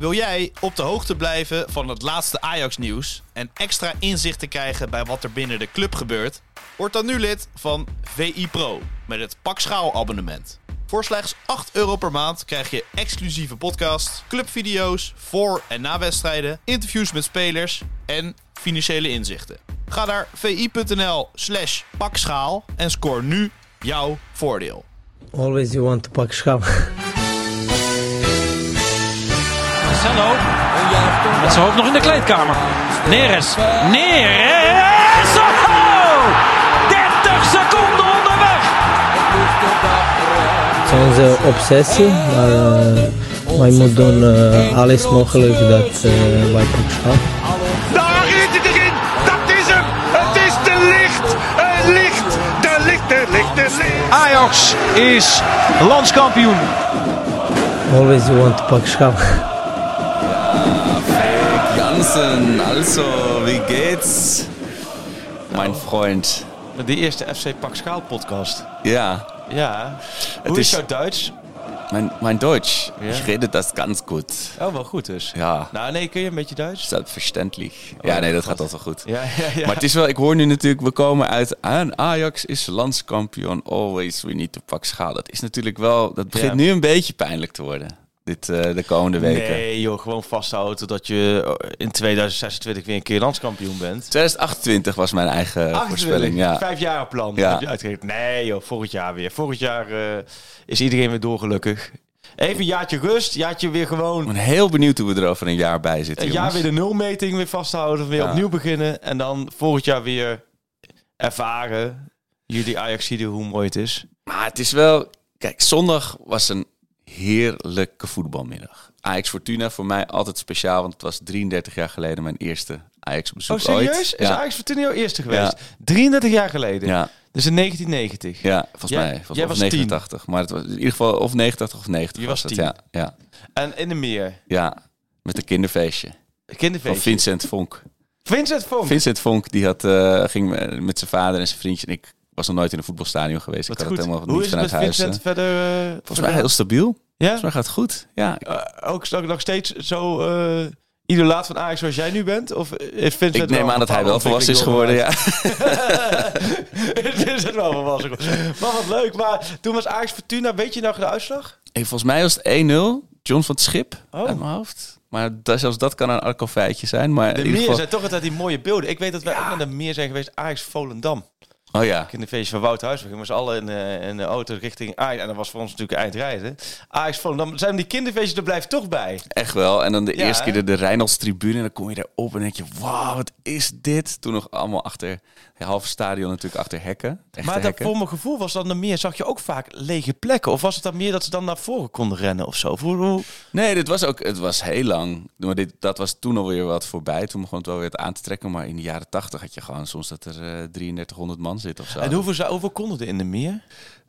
Wil jij op de hoogte blijven van het laatste Ajax-nieuws en extra inzicht te krijgen bij wat er binnen de club gebeurt? Word dan nu lid van VI Pro met het Pak Schaal abonnement. Voor slechts 8 euro per maand krijg je exclusieve podcasts, clubvideo's voor en na wedstrijden, interviews met spelers en financiële inzichten. Ga naar vi.nl slash pakschaal en scoor nu jouw voordeel. Always you want to pak schaal. Marcelo. Met zijn hoofd nog in de kleedkamer. Neres. Neres. Oh! 30 seconden onderweg. Het is onze obsessie, maar eh, wij moeten doen eh, alles mogelijk dat eh, wij pak schaal. Daar is het erin. Dat is hem. Het is de licht. Het licht. De licht, de licht, de licht. Ajax is landskampioen. Always you want to pak schaal. Jansen, also, wie geht's? Mein Freund. De eerste FC Pak Schaal podcast. Ja, Ja. Hoe is jouw Duits? mein, mein Deutsch. Ja. Ich rede das ganz gut. Oh, wel goed dus. Ja, Nou, nee, kun je een beetje Duits? selbstverständlich. Ja, nee, dat gaat altijd goed. Ja, ja, ja. Maar het is wel, ik hoor nu natuurlijk, we komen uit aan Ajax is landskampioen. Always we need to pak schaal. Dat is natuurlijk wel, dat begint nu een beetje pijnlijk te worden. Dit, eh, de komende weken. Nee, joh, gewoon vasthouden totdat je in 2026 weer een keer landskampioen bent. 2028 was mijn eigen voorspelling. Ja. Vijfjarenplan Ja. heb je uitgegeven. Nee joh, volgend jaar weer. Volgend jaar eh, is iedereen weer doorgelukkig. Even een jaartje rust, jaartje weer Ik gewoon... ben heel benieuwd hoe we er over een jaar bij zitten. Een jaar weer de nulmeting weer vasthouden, weer Ja. opnieuw beginnen. En dan volgend jaar weer ervaren, jullie Ajax hoe mooi het is. Maar het is wel... Kijk, zondag was een heerlijke voetbalmiddag. Ajax Fortuna voor mij altijd speciaal, want het was 33 jaar geleden mijn eerste Ajax bezoek Oh, serieus? ooit. Is ja. Ajax Fortuna jouw eerste geweest? 33 jaar geleden. Ja, Dus in 1990. ja, volgens Jij- mij. Volgens jij was 89. Maar het was in ieder geval of 89 of 90 Je was, was het. Ja, ja, En in de meer. ja, met een kinderfeestje van Kinderfeestje. Vincent Vonk. Vincent Vonk. Vincent Vonk die had, eh, ging met zijn vader en zijn vriendje. En ik was nog nooit in een voetbalstadion geweest. Wat ik had goed. het helemaal Hoe niet is het vanuit. Vincent verder? eh, Volgens mij heel stabiel. Ja? Volgens mij gaat het goed. Ja, Eh, ook nog nog steeds zo eh idolaat van Ajax zoals jij nu bent? Of Vincent ik neem aan dat hij wel volwassen is geworden. Ja. is het wel volwassen. Maar wat leuk. Maar toen was Ajax Fortuna. Weet je nog de uitslag? Hey, volgens mij was het 1-0. John van het Schip Oh. uit mijn hoofd. Maar dat, zelfs dat kan een arco feitje zijn. Maar De meer geval... zijn toch altijd die mooie beelden. Ik weet dat wij ook naar de meer zijn geweest. Ajax Volendam. Oh ja. In de feestje van Wout. We z'n allen in, eh, in de auto richting Ajax. En dat was voor ons natuurlijk eindrijden. Ajax Volendam. Zijn die kinderfeestjes er blijft toch bij? Echt wel. En dan de Ja, eerste keer de, de Reynolds-tribune. En dan kom je daarop en denk je, wauw, wat is dit? Toen nog allemaal achter, het halve stadion natuurlijk achter hekken. Maar dat, voor mijn gevoel was dan meer, zag je ook vaak lege plekken. Of was het dan meer dat ze dan naar voren konden rennen of zo? Nee, dit was ook, het was heel lang. Maar dit, dat was toen alweer wat voorbij. Toen begon het wel weer aan te trekken. Maar in de jaren tachtig had je gewoon soms dat er eh 3300 man zit of zo. En hoeveel, zou- hoeveel konden er in de meer?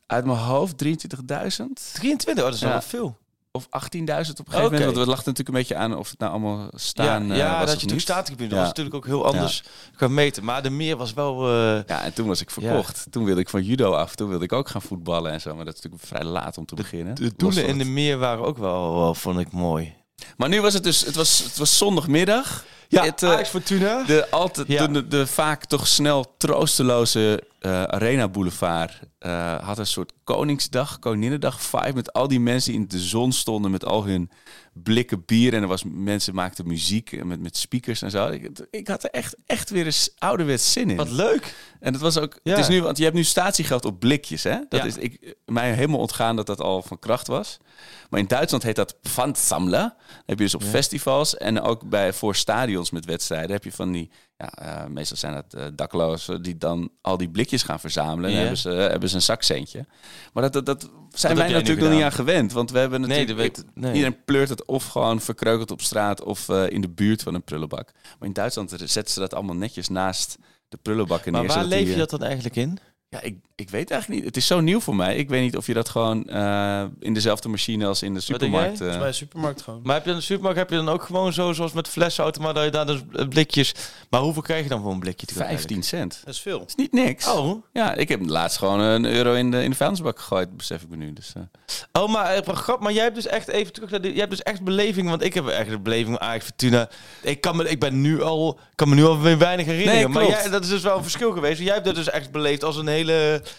Uit mijn hoofd 23.000 23, oh, dat is Ja. wel veel. of 18.000 op een gegeven moment. Want het lag natuurlijk een beetje aan of het nou allemaal staan ja, eh, ja was dat je statengebied. Dat Ja. was natuurlijk ook heel anders gemeten. Maar de meer was wel... eh, Ja, en toen was ik verkocht. Toen wilde ik van judo af. Toen wilde ik ook gaan voetballen en zo. Maar dat is natuurlijk vrij laat om te beginnen. de doelen in de meer waren ook wel, wel, vond ik mooi. Maar nu was het dus, het was, het was zondagmiddag. Ja, het, eh, Ajax Fortuna. De, altijd, Ja. de, de, vaak toch snel troosteloze eh, Arena Boulevard eh, had een soort Koningsdag, Koninginnedag vibe met al die mensen die in de zon stonden met al hun blikken bier en er was mensen maakten muziek met, met speakers en zo. Ik, ik had er echt, echt weer eens ouderwets zin in. Wat leuk. En het was ook, Ja. het is nu, want je hebt nu statiegeld op blikjes, hè? Dat Ja. is ik, mij helemaal ontgaan dat dat al van kracht was. Maar in Duitsland heet dat Pfandsammler. Heb je dus op festivals en ook bij voor stadions met wedstrijden heb je van die, ja, eh, meestal zijn dat eh, daklozen die dan al die blikjes gaan verzamelen. En Ja. dan hebben ze, hebben ze een zakcentje. Maar dat, dat, dat zijn Dat wij natuurlijk nog niet aan gewend, want we hebben Nee, natuurlijk dat weet- nee. iedereen pleurt het of gewoon verkreukeld op straat of eh, in de buurt van een prullenbak. Maar in Duitsland zetten ze dat allemaal netjes naast de prullenbakken Maar neer. waar zodat leef je eh, dat dan eigenlijk in? Ja, ik, ik weet eigenlijk niet. Het is zo nieuw voor mij. Ik weet niet of je dat gewoon eh, in dezelfde machine als in de supermarkt... jij? eh, Bij de supermarkt gewoon. Maar heb je in de supermarkt heb je dan ook gewoon zo, zoals met flessenautomaat, dat je daar dus eh, blikjes... Maar hoeveel krijg je dan voor een blikje? te 15 cent. Dat is veel. Dat is niet niks. Oh, Ja, ik heb laatst gewoon een euro in de, in de vuilnisbak gegooid, besef ik me nu. Dus, eh. oh maar, eh, grap, maar jij hebt dus echt even terug naar jij hebt dus echt beleving, want ik heb echt de beleving van Ajax Fortuna. Ik kan me, ik ben nu al, kan me nu al weer weinig herinneren. Nee, maar jij, dat is dus wel een verschil geweest. Jij hebt dat dus echt beleefd als een hele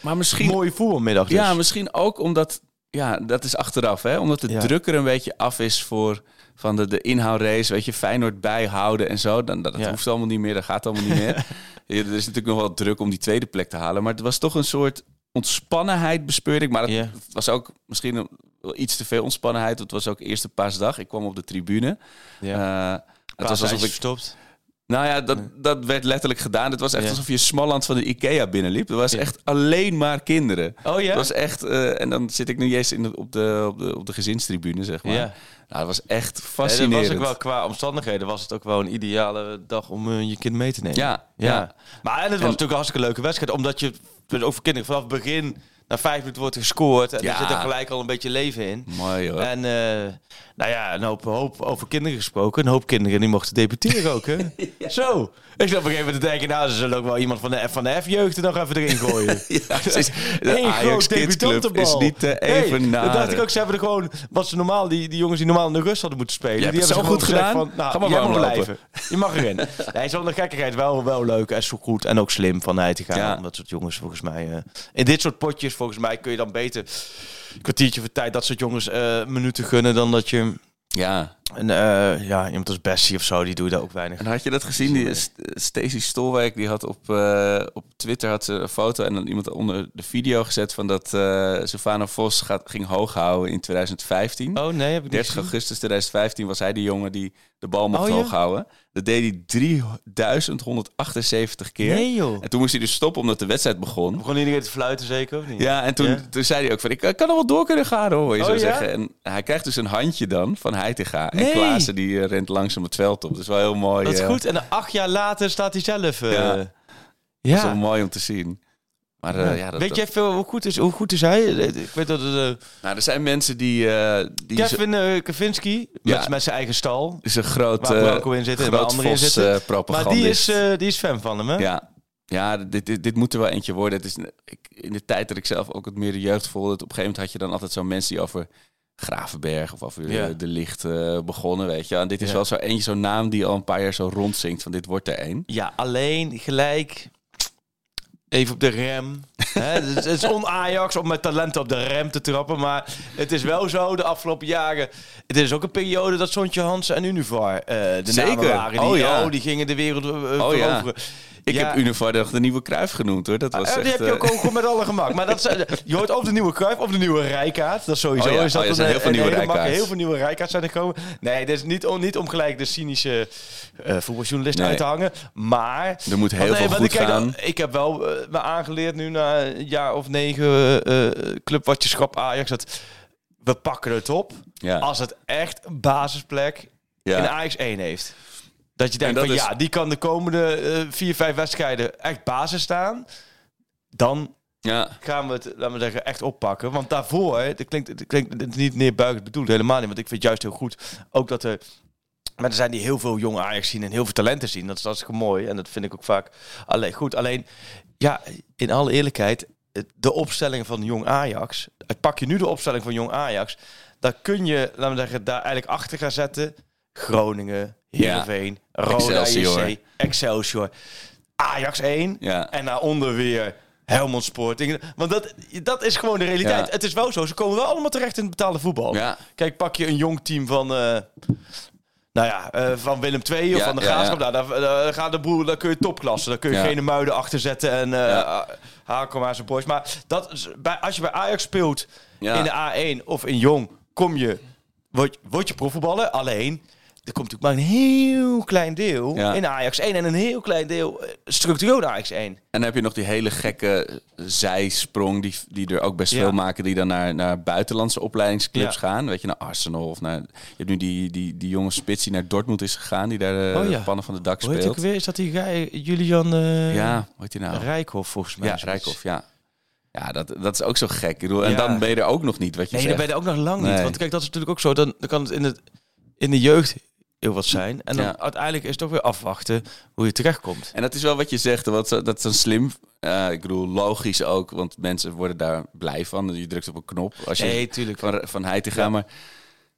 Maar misschien, mooie voetbalmiddag. Dus. ja, misschien ook omdat, ja, dat is achteraf, hè? Omdat de Ja. druk er een beetje af is voor van de, de inhoudrace, weet je, Feyenoord bijhouden en zo. Dan, dat Ja. hoeft allemaal niet meer, dat gaat allemaal niet meer. Ja, er is natuurlijk nog wel druk om die tweede plek te halen, maar het was toch een soort ontspannenheid bespeurde ik. Maar het, was ook misschien iets te veel ontspannenheid. Het was ook eerste paasdag. Ik kwam op de tribune. Ja. Eh, het was alsof ik stopt. Nou ja, dat, dat werd letterlijk gedaan. Het was echt Ja. alsof je Smalland van de Ikea binnenliep. Er was echt alleen maar kinderen. Oh ja? Het was echt... eh, en dan zit ik nu eens in de, op, de, op, de, op de gezinstribune, zeg maar. Ja. Nou, dat was echt Nee, dat fascinerend. was ook wel qua omstandigheden was het ook wel een ideale dag om eh, je kind mee te nemen. Ja, ja. ja. Maar en het was natuurlijk een hartstikke leuke wedstrijd, omdat je dus ook voor kinderen vanaf het begin na vijf minuten wordt gescoord en Ja. er zit er gelijk al een beetje leven in. Mooi hoor. En eh, nou ja, een hoop, hoop over kinderen gesproken. Een hoop kinderen die mochten debuteren ook, hè? Zo. Ik zat op een gegeven moment te denken, nou, ze zullen ook wel iemand van de, F- van de F-jeugd er nog even erin gooien. ja, precies. De Eén Ajax is niet te Nee, even Dat dacht ik ook. Ze hebben er gewoon, wat ze normaal, die, die jongens die normaal in de rust hadden moeten spelen. Die hebben zo ze goed gedaan. Van, nou, Ga maar warm blijven. Je mag erin. nee, zonder gekkigheid wel, wel leuk en zo goed en ook slim van hij te gaan. Dat soort jongens volgens mij. eh, in dit soort potjes volgens mij kun je dan beter een kwartiertje voor tijd dat soort jongens eh, minuten gunnen dan dat je Ja. Een, eh, ja, iemand als Bessie of zo, die doe je daar ook weinig. En had je dat gezien? Die St- Stacey Stolwijk die had op, eh, op Twitter had ze een foto en dan iemand onder de video gezet van dat Sylvana Vos gaat, ging hoog houden in 2015. Oh nee, heb ik niet 30 gezien. augustus 2015 was hij de jongen die de bal mocht Oh, ja? hoog houden. Dat deed hij 3178 keer. Nee joh. En toen moest hij dus stoppen omdat de wedstrijd begon. Begon iedereen te fluiten zeker of niet? Ja, en toen, Ja? toen zei hij ook van, ik kan nog wel door kunnen gaan hoor, je Oh, zou ja? zeggen. En hij krijgt dus een handje dan van Heitinga. En Nee. Klaassen die eh, rent langzaam het veld op. Dat is wel heel mooi. Dat is eh, goed. En acht jaar later staat hij zelf. eh, Ja. Dat is wel mooi om te zien. Maar ja, dat, weet jij veel hoe goed is, hoe goed is hij? Ik weet dat nou, er zijn mensen die... eh die Kevin uh, Kavinski Ja. met, met zijn eigen stal. is een groot, Waar in zit en waar groot anderen in zitten. Maar die is, die is fan van hem, hè? Ja, ja dit, dit, dit moet er wel eentje worden. Het is, ik, in de tijd dat ik zelf ook het meer de jeugd volgde... Op een gegeven moment had je dan altijd zo'n mensen die over Gravenberg... of over Ja. eh, de licht eh, begonnen, weet je. En dit is Ja. wel zo eentje, zo'n naam die al een paar jaar zo rondzingt... van dit wordt er één. Ja, alleen gelijk even op de rem. Hè, het is- on-Ajax om met talenten op de rem te trappen. Maar het is wel zo de afgelopen jaren. Het is ook een periode dat Sontje Hansen en Univar eh de Zeker. namen waren. Die, Oh, ja. die gingen de wereld eh, Oh, ja. Ik Ja. heb Univar de nieuwe Kruif genoemd, hoor. Dat was Eh, echt... die heb je eh, ook gewoon met alle gemak. Maar dat is, je hoort of de nieuwe Cruijff of de nieuwe Rijkaard. Dat is sowieso. Oh ja, is dat oh ja, een, zijn heel veel een nieuwe hele Rijkaards. Heel veel nieuwe Rijkaards zijn er gekomen. Nee, dit is niet om, niet om gelijk de cynische eh voetbaljournalist Nee. uit te hangen. Maar... Er moet heel veel eh, goed ik, gaan. Ik heb wel eh, me aangeleerd nu na een jaar of negen eh clubwatcherschap Ajax. Dat we pakken het op als het echt een basisplek in Ajax 1 heeft. Dat je denkt dat van is- ja, die kan de komende eh, vier, vijf wedstrijden echt basis staan. Dan Ja, gaan we het, laten we zeggen, echt oppakken. Want daarvoor, dat klinkt, dat klinkt het is niet neerbuigend bedoeld, helemaal niet. Want ik vind het juist heel goed ook dat er... Maar er zijn die heel veel jonge Ajax zien en heel veel talenten zien. Dat is hartstikke mooi. En dat vind ik ook vaak alleen goed. Alleen, ja, in alle eerlijkheid, de opstelling van jong Ajax. Pak je nu de opstelling van jong Ajax. Dan kun je, laten we zeggen, daar eigenlijk achter gaan zetten. Groningen, Heerenveen, Roda Excelsior. JC, Excelsior. Ajax 1. ja. En daaronder weer Helmond Sporting. Want dat, dat is gewoon de realiteit. Ja. Het is wel zo. Ze komen wel allemaal terecht in het betaalde voetbal. Ja. Kijk, pak je een jong team van... eh, nou ja, eh, van Willem II of Ja, van de ja, Graafschap. ja. Nou, daar, daar gaat de boel, daar kun je topklasse. Daar kun je Ja. geen muiden achter zetten en eh Ja. Hakom zijn boys. Maar dat, bij, als je bij Ajax speelt Ja. in de A1 of in Jong, kom je, word, word je profvoetballer. Alleen, er komt natuurlijk maar een heel klein deel Ja. in Ajax 1 en een heel klein deel eh, structureel in Ajax 1. En dan heb je nog die hele gekke zijsprong die, die er ook best Ja. veel maken, die dan naar, naar buitenlandse opleidingsclubs Ja. gaan. Weet je, naar Arsenal of naar. Je hebt nu die, die, die jonge spits die naar Dortmund is gegaan, die daar de Oh ja. pannen van de dak Hoe heet speelt. ook weer? Is dat die guy, Julian eh Ja, hoe heet die nou? Rijkhoff volgens mij? ja, ja. Ja, dat, dat is ook zo gek. Ik bedoel, en dan ben je er ook nog niet, wat je Nee, zegt. dan ben je ook nog lang niet. Want kijk, dat is natuurlijk ook zo. Dan, dan kan het in, het in de jeugd heel wat zijn. En dan Ja. uiteindelijk is het toch weer afwachten hoe je terechtkomt. En dat is wel wat je zegt, wat, dat is dan slim. Eh, ik bedoel, logisch ook, want mensen worden daar blij van. Je drukt op een knop als je Nee, tuurlijk. van, van hij te gaan. Maar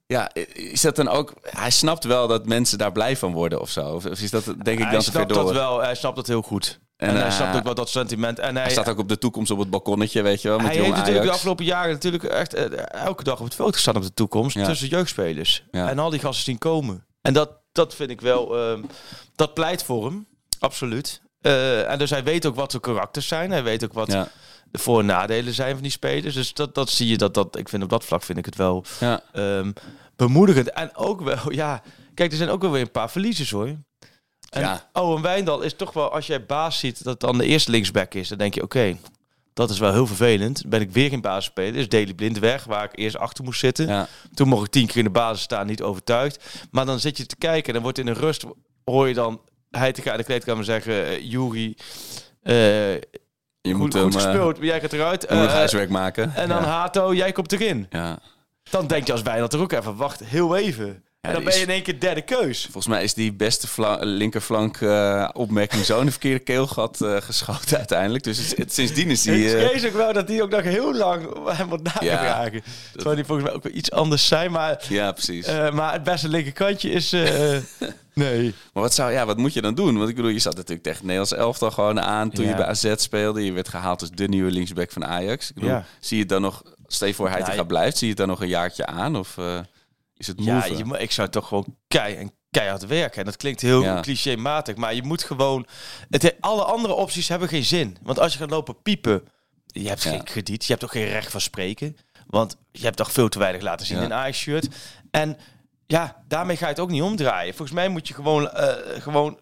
ja, is dat dan ook... Hij snapt wel dat mensen daar blij van worden of zo. Of, is dat denk ik hij dan te snapt dat wel. Hij snapt dat heel goed. En, En, hij eh, snapt ook wel dat sentiment. En hij, Hij staat ook op de toekomst op het balkonnetje, weet je wel, met hij heeft natuurlijk de afgelopen jaren natuurlijk echt eh, elke dag op het veld gestaan op de toekomst Ja. tussen jeugdspelers. Ja. En al die gasten zien komen. En dat, dat vind ik wel, ehm, dat pleit voor hem, absoluut. Eh, en dus hij weet ook wat de karakters zijn. Hij weet ook wat Ja, de voor- en nadelen zijn van die spelers. Dus dat, dat zie je, dat, dat, ik vind op dat vlak vind ik het wel ja. ehm, bemoedigend. En ook wel, ja, kijk, er zijn ook wel weer een paar verliezers hoor. En Ja. Owen Wijndal is toch wel, als jij baas ziet dat dan de eerste linksback is, dan denk je, oké, dat is wel heel vervelend. Ben ik weer geen basisspeler. Is Daley Blind weg, waar ik eerst achter moest zitten. ja. Toen mocht ik tien keer in de basis staan, niet overtuigd. Maar dan zit je te kijken en dan wordt in een rust, hoor je dan hij te gaan in de kleedkamer zeggen, uh, Juri, eh, Je goed, moet goed hem, eh, gespeeld, maar jij gaat eruit. je moet Eh, huiswerk maken. en dan ja. Hato, jij komt erin. ja. Dan denk je als Wijnald er ook even, wacht heel even. En dan ben je in één keer derde keus. Volgens mij is die beste fla- linkerflank eh, opmerking zo in een verkeerde keelgat eh, geschoten uiteindelijk. Dus het, het- sindsdien is die... ik eh, vrees ook wel dat die ook nog heel lang hem wordt nagevragen. Terwijl die volgens mij ook weer iets anders zijn. Maar, ja, precies. maar het beste linkerkantje is... nee. Maar wat, zou, ja, wat moet je dan doen? Want ik bedoel, je zat natuurlijk tegen het Nederlands elftal gewoon aan toen je Ja. bij AZ speelde. Je werd gehaald als de nieuwe linksback van Ajax. Ik bedoel, Ja. Zie je dan nog, stel je voor hij Ja, te je- gaan blijft, zie je het dan nog een jaartje aan? Of is het Ja, je, ik zou toch gewoon kei en keihard werken. En dat klinkt heel Ja. clichématig. Maar je moet gewoon... Het, alle andere opties hebben geen zin. Want als je gaat lopen piepen... Je hebt Ja. geen krediet. Je hebt ook geen recht van spreken. Want je hebt toch veel te weinig laten zien in een Ajax-shirt. En ja, daarmee ga je het ook niet omdraaien. Volgens mij moet je gewoon, eh, gewoon,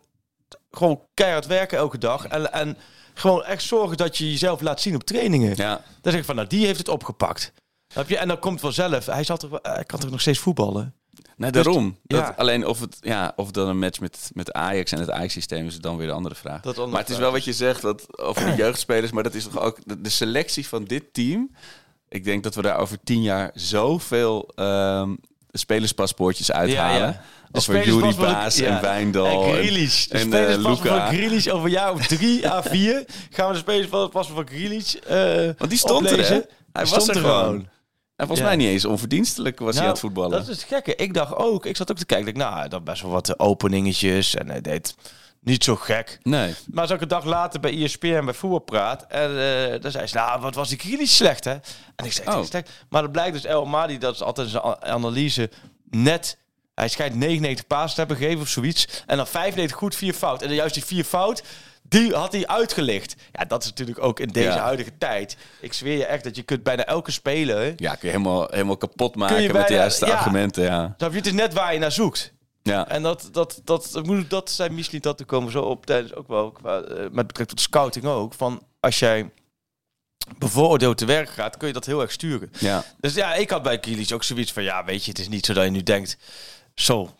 gewoon keihard werken elke dag. En, en gewoon echt zorgen dat je jezelf laat zien op trainingen. ja, Dan zeg ik van, nou, die heeft het opgepakt. Snap je? En dan komt vanzelf. Hij, zal toch, wel- hij kan toch nog steeds voetballen? nee, Dus- daarom. Dat, ja. Alleen of het, ja, of dan een match met, met Ajax en het Ajax-systeem is dan weer de andere vraag. Dat andere maar het is wel wat je zegt dat, over de jeugdspelers, maar dat is toch ook de, de selectie van dit team. Ik denk dat we daar over tien jaar zoveel ehm spelerspaspoortjes uithalen. Ja, ja. De Over Juri Baas ja. en Wijndal. En en- Grealish. De en, eh, Luca. van Grealish over jaar of drie à vier gaan we de spelerspaspoort van Grealish eh Want die stond er, hè? Hij was stond er gewoon. En volgens Ja. mij niet eens onverdienstelijk was hij Nou, aan het voetballen. Dat is het gekke. Ik dacht ook, ik zat ook te kijken, ik dacht, nou, dat best wel wat eh, openingetjes en hij deed niet zo gek. Nee. Maar ik een dag later bij ESPN bij Voetbalpraat en eh dan zei ze, nou, wat was die Grealish slecht, hè? En ik zei, Oh. slecht. Maar dat blijkt dus El Madi, dat is altijd zijn analyse, net... Hij schijnt 99 paas te hebben gegeven of zoiets. En dan 95 goed, 4 fout. En dan juist die 4 fout, die had hij uitgelicht. Ja, dat is natuurlijk ook in deze Ja. huidige tijd. Ik zweer je echt dat je kunt bijna elke speler... Ja, kun je helemaal, helemaal kapot maken je met de juiste ja. argumenten. Ja. Je? Het is net waar je naar zoekt. Ja. En dat, dat, dat, dat, moet, dat zijn misschien dat er komen zo op tijdens ook wel qua, eh, met betrekking tot scouting ook. Van als jij bevooroordeeld te werk gaat, kun je dat heel erg sturen. ja. Dus ja, ik had bij Kielis ook zoiets van ja, weet je, het is niet zo dat je nu denkt, zo,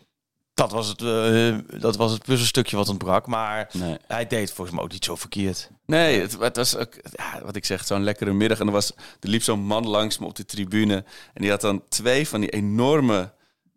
dat was het, eh, dat was het puzzelstukje wat ontbrak. Maar Nee. hij deed volgens mij ook niet zo verkeerd. Nee, het, het was ook, ja, wat ik zeg, zo'n lekkere middag. En er, was, er liep zo'n man langs me op de tribune. En die had dan twee van die enorme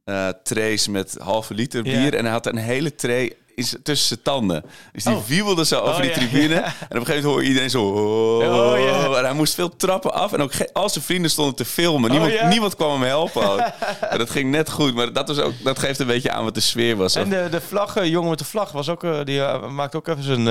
eh trays met halve liter Ja. bier. En hij had een hele tray z'n- tussen zijn tanden. Dus die Oh. wiebelde zo over Oh, die ja. tribune. En op een gegeven moment hoor je iedereen zo... Oh, Oh, ja. En hij moest veel trappen af. En ook al zijn vrienden stonden te filmen. Niemand, ja. niemand kwam hem helpen. ook. en dat ging net goed. Maar dat, was ook, dat geeft een beetje aan wat de sfeer was. En de, de vlag, eh, jongen met de vlag, was ook, eh, die eh, maakte ook even zijn...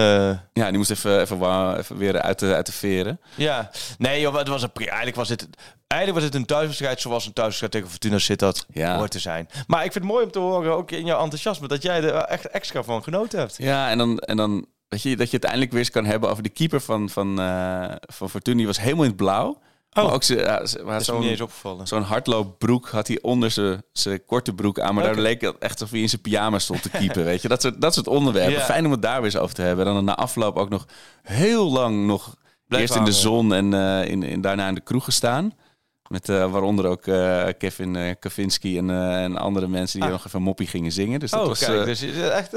Ja, die moest even, even, even weer uit de, uit de veren. Ja, nee joh, het was een, eigenlijk was dit, eigenlijk was het een thuiswedstrijd zoals een thuiswedstrijd tegen Fortuna Sittard Ja. hoort te zijn. Maar ik vind het mooi om te horen, ook in jouw enthousiasme, dat jij er echt extra van genoten hebt. Ja, en dan, en dan weet je, dat je het eindelijk weer eens kan hebben over de keeper van, van, eh van Fortuna. Die was helemaal in het blauw. Maar ook ze, ja, Dat niet eens zo'n opgevallen. zo'n hardloopbroek had hij onder zijn- zijn korte broek aan. Maar daar leek het echt alsof hij in zijn pyjama stond te keeper. weet je, dat soort, dat soort onderwerpen. Ja. Fijn om het daar weer eens over te hebben. En dan na afloop ook nog heel lang nog Blijf eerst in de zon en eh, in, in, daarna in de kroeg gestaan. Met uh, waaronder ook uh, Kevin uh, Kavinski en, en andere mensen die ah. nog even moppie gingen zingen. Dus dat oh, was kijk, dus echt.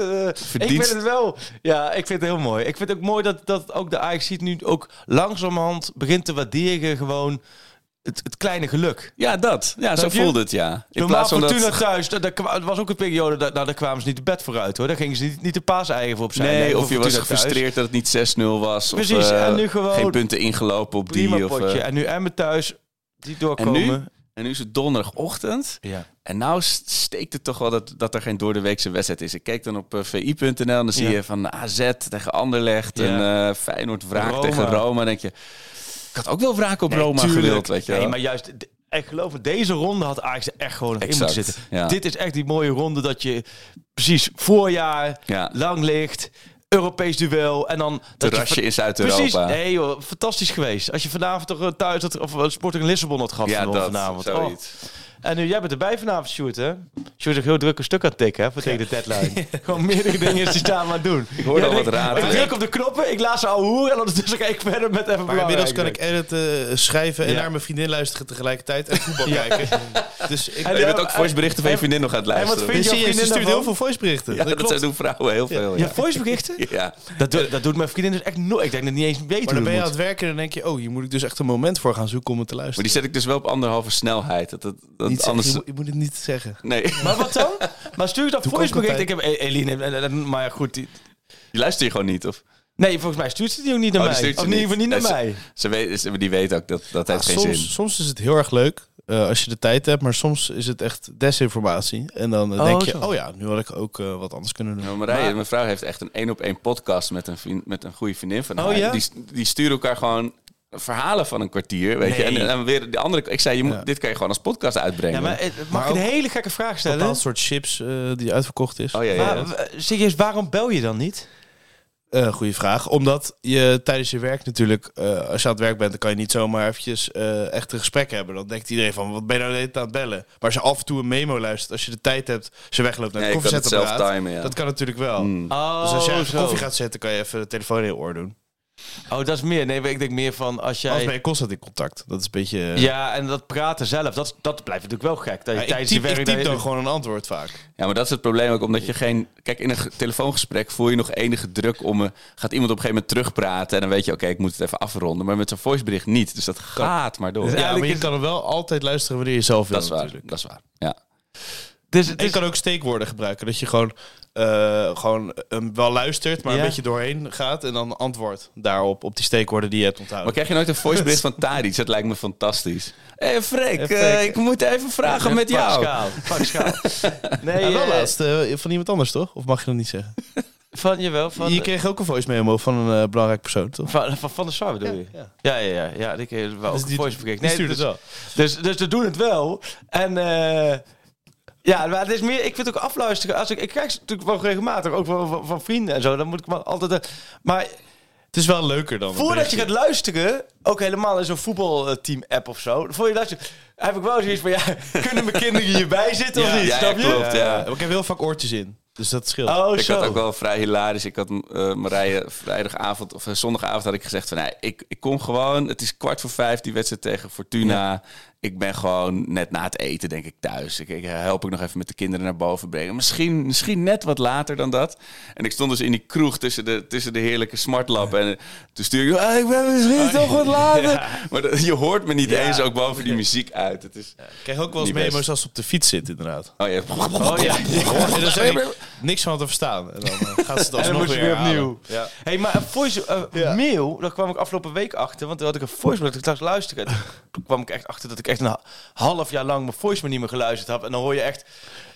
ik vind het wel. Ja, ik vind het heel mooi. Ik vind het ook mooi dat, dat ook de Ajax ziet nu ook langzamerhand begint te waarderen gewoon het, het, kleine geluk. Ja, dat. Ja, zo voelde het, ja. In plaats van dat... thuis, dat, was ook een periode, dat, nou, daar kwamen ze niet de bed vooruit, hoor. Daar gingen ze niet, niet de paas eigen voor op zijn. Nee, of je was gefrustreerd dat het niet 6-0 was. Precies, of, uh, en nu gewoon... Geen punten ingelopen op die. Of. Uh... En nu Emmen thuis, die doorkomen. En nu, en nu is het donderdagochtend. Ja. En nou steekt het toch wel dat, dat er geen doordeweekse wedstrijd is. Ik keek dan op uh, vi.nl en dan zie je van AZ tegen Anderlecht ja. en uh, Feyenoord wraak tegen Roma. denk je, ik had ook wel wraak op nee, Roma tuurlijk. gewild, weet je Nee, maar juist... Ik geloof dat deze ronde had Ajax er echt gewoon nog in moeten zitten. Ja. Dit is echt die mooie ronde dat je precies voorjaar ja. lang ligt. Europees duel. En dan... Terrasje je, in Zuid-Europa. Precies. Nee joh, fantastisch geweest. Als je vanavond toch thuis had, of Sporting Lissabon had gehad ja, dat, vanavond. Zoiets. Oh. En nu, jij bent erbij vanavond, Sjoerd, hè? Sjoerd is heel druk een stuk aan het tikken, hè? Voor tegen de deadline. Gewoon meerdere dingen is die staan maar doen. Ik hoor al wat raar. Ik druk op de knoppen, ik laat ze al hoer en ondertussen ga ik verder met even Maar inmiddels kan ik editen, schrijven en naar mijn vriendin luisteren tegelijkertijd en voetbal kijken. Dus ik, en je bent ook voiceberichten van je vriendin nog aan het luisteren. En wat vind je, je stuurt heel veel voiceberichten. Ja, dat, dat doen vrouwen heel veel. Ja, voiceberichten? Ja. Dat, doet, dat doet mijn vriendin dus echt nooit. Ik denk dat niet eens weten Maar dan ben je aan het werken en dan denk je, oh, hier moet ik dus echt een moment voor gaan zoeken om het te luisteren. Maar die zet ik dus wel op anderhalve snelheid. Dat, anders... je moet het niet zeggen. Nee. Maar wat dan? Maar stuur je dat voicebericht? Ik heb Eline, maar goed. Die, Die luister je gewoon niet, of? Nee, volgens mij stuurt ze die ook niet naar Oh, mij. stuurt ze Of in ieder geval niet naar Nee, mij. Ze weet, ze, die weet ook dat dat heeft geen soms, zin. soms is het heel erg leuk eh, als je de tijd hebt, maar soms is het echt desinformatie. En dan eh, Oh, denk je, zo. oh ja, nu had ik ook eh, wat anders kunnen doen. Nou, Marije, Maar- mijn vrouw heeft echt een één op één podcast met een, vriend, met een goede vriendin van Oh, haar. ja? Die, die sturen elkaar gewoon verhalen van een kwartier, weet je. En, Nee. en weer de andere. Ik zei, je moet, Ja. dit kan je gewoon als podcast uitbrengen. Ja, maar eh, mag Maar ik een hele gekke vraag Een stellen? bepaald soort chips eh, die uitverkocht is. oh ja, ja. Maar, serieus, waarom bel je dan niet? Eh goeie vraag. Omdat je tijdens je werk natuurlijk, eh, als je aan het werk bent, dan kan je niet zomaar eventjes eh, echt een gesprek hebben. Dan denkt iedereen van, wat ben je nou de hele tijd aan het bellen? Maar als je af en toe een memo luistert, als je de tijd hebt, je wegloopt naar Nee, het zelf koffiezetapparaat, ja. dat kan natuurlijk wel. Oh, Dus als even zo. koffie gaat zetten, kan je even de telefoon in je oor doen. Oh, dat is meer. Nee, ik denk meer van als jij... Anders ben je constant in contact. Dat is een beetje... eh, Ja, en dat praten zelf, dat, dat blijft natuurlijk wel gek. Dat je Ja, tijdens typ, je werk... ik typ dat je- gewoon een antwoord vaak. Ja, maar dat is het probleem ook, omdat je geen... Kijk, in een ge- telefoongesprek voel je nog enige druk om... eh, gaat iemand op een gegeven moment terugpraten en dan weet je... Oké, ik moet het even afronden. Maar met zo'n voicebericht niet. Dus dat gaat maar door. Dus Ja, maar je is- kan er wel altijd luisteren wanneer je zelf wil dat is waar, natuurlijk. dat is waar. Ja. Dus het En je is... kan ook steekwoorden gebruiken. Dat je gewoon, eh, gewoon eh, wel luistert, maar Ja. een beetje doorheen gaat. En dan antwoord daarop, op die steekwoorden die je hebt Maar onthouden. krijg je nooit een voicebericht van Tadic? Dat lijkt me fantastisch. Hé, hey, Freek, Hey, eh, ik moet even vragen met jou. pak schaal. Nee, wel eh, laatst eh, van iemand anders, toch? Of mag je dat niet zeggen? Van je wel, van... je kreeg ook een voice memo van een eh, belangrijk persoon, toch? Van, van, van de Sar bedoel je? ja. Ja, ja, ja. ja ik heb wel Dus ook die- een voice. Die Nee, stuurde dus, het wel. dus, dus ze doen het wel. En eh, ja, maar het is meer... Ik vind het ook afluisteren. Als ik, ik krijg ze natuurlijk wel regelmatig, ook van, van, van vrienden en zo. Dan moet ik maar altijd... eh, maar Het is wel leuker dan. voordat je gaat luisteren, ook helemaal in zo'n voetbalteam-app of zo. Voor je luistert, heb ik wel zoiets van... Ja, kunnen mijn kinderen hierbij zitten of Ja, niet? ja, snap je? klopt. ja. Ik heb heel vaak oortjes in. Dus dat scheelt. Oh, Ik zo. had ook wel vrij hilarisch. Ik had eh Marije vrijdagavond of eh, zondagavond had ik gezegd van nee, ik, ik kom gewoon. Het is kwart voor vijf die wedstrijd tegen Fortuna. Ik ben gewoon net na het eten denk ik thuis. Ik, ik help ik nog even met de kinderen naar boven brengen. Misschien, misschien net wat later dan dat. En ik stond dus in die kroeg tussen de, tussen de heerlijke smartlap. En toen stuurde ik, ah, ik ben misschien toch wat later. Maar dat- je hoort me niet Ja. eens ook boven die muziek uit. Het is, Ik krijg ook wel eens memo's als ze op de fiets zit, inderdaad. oh ja. Oh ja. niks van te verstaan. En dan eh, gaat ze moet je weer weer opnieuw. Ja. Hey, maar een voice Ja. mail, daar kwam ik afgelopen week achter. Want toen had ik een voice mail dat ik thuis luisterde. Toen kwam ik echt achter dat ik echt een ha- half jaar lang mijn voice mail niet meer geluisterd heb. En dan hoor je echt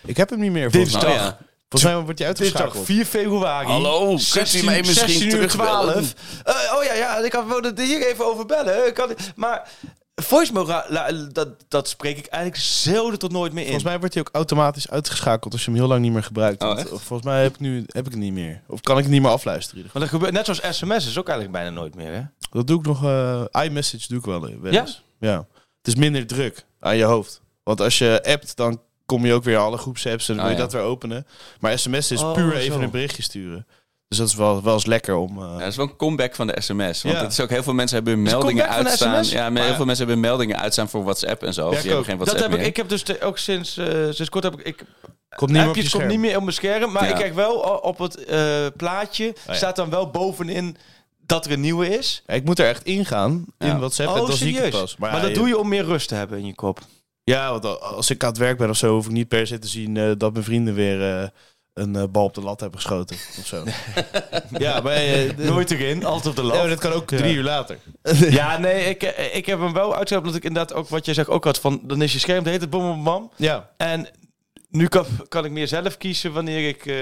Ik heb hem niet meer volgens Dinsdag. mij. Ja. Volgens mij wordt hij dinsdag uitgeschakeld. 4 februari. Hallo, kunt u 16 mij misschien 16 uur terugbellen? 12. Eh, oh ja, ja, ik had wilde hier even over bellen. Ik had, maar voicemail, dat, dat spreek ik eigenlijk zelden tot nooit meer in. Volgens mij wordt hij ook automatisch uitgeschakeld als je hem heel lang niet meer gebruikt. Oh, eh, volgens mij heb ik, nu, heb ik het niet meer. Of kan ik het niet meer afluisteren. in ieder Want dat gebeurt net zoals sms is ook eigenlijk bijna nooit meer, hè? Dat doe ik nog. eh iMessage doe ik wel, eh, wel Ja? eens. Ja. Het is minder druk aan je hoofd. Want als je appt, dan kom je ook weer alle groepsapps en dan Oh, wil je ja. dat weer openen. Maar sms is Oh, puur zo. even een berichtje sturen. Dus dat is wel, wel eens lekker om... eh, Ja, dat is wel een comeback van de sms. Want Ja. het is ook heel veel mensen hebben hun meldingen comeback van de uitstaan. SMS? Ja, maar heel veel mensen hebben meldingen uitstaan voor WhatsApp en zo. Die hebben ook. geen Dat heb ik, meer. ik heb dus de- ook sinds, eh, sinds kort heb ik, ik komt niet appjes komt scherm. niet meer op mijn scherm, maar Ja. ik kijk wel op het eh, plaatje ja. staat dan wel bovenin dat er een nieuwe is. Ja, ik moet er echt ingaan in Ja. WhatsApp en dan zie ik het pas. Maar, ja, dat je- doe je om meer rust te hebben in je kop. Ja, want al- als ik aan het werk ben of zo, hoef ik niet per se te zien eh, dat mijn vrienden weer eh, een eh, bal op de lat hebben geschoten. Of zo. ja, maar eh, de- Nooit erin, altijd op de Ja, lat. maar dat kan ook drie uur later. Ja, nee, ik, eh, ik heb hem wel uitgezet omdat ik inderdaad ook wat jij zegt ook had van dan is je scherm de hele tijd bam bam bam. Ja. En nu kan, kan ik meer zelf kiezen wanneer ik eh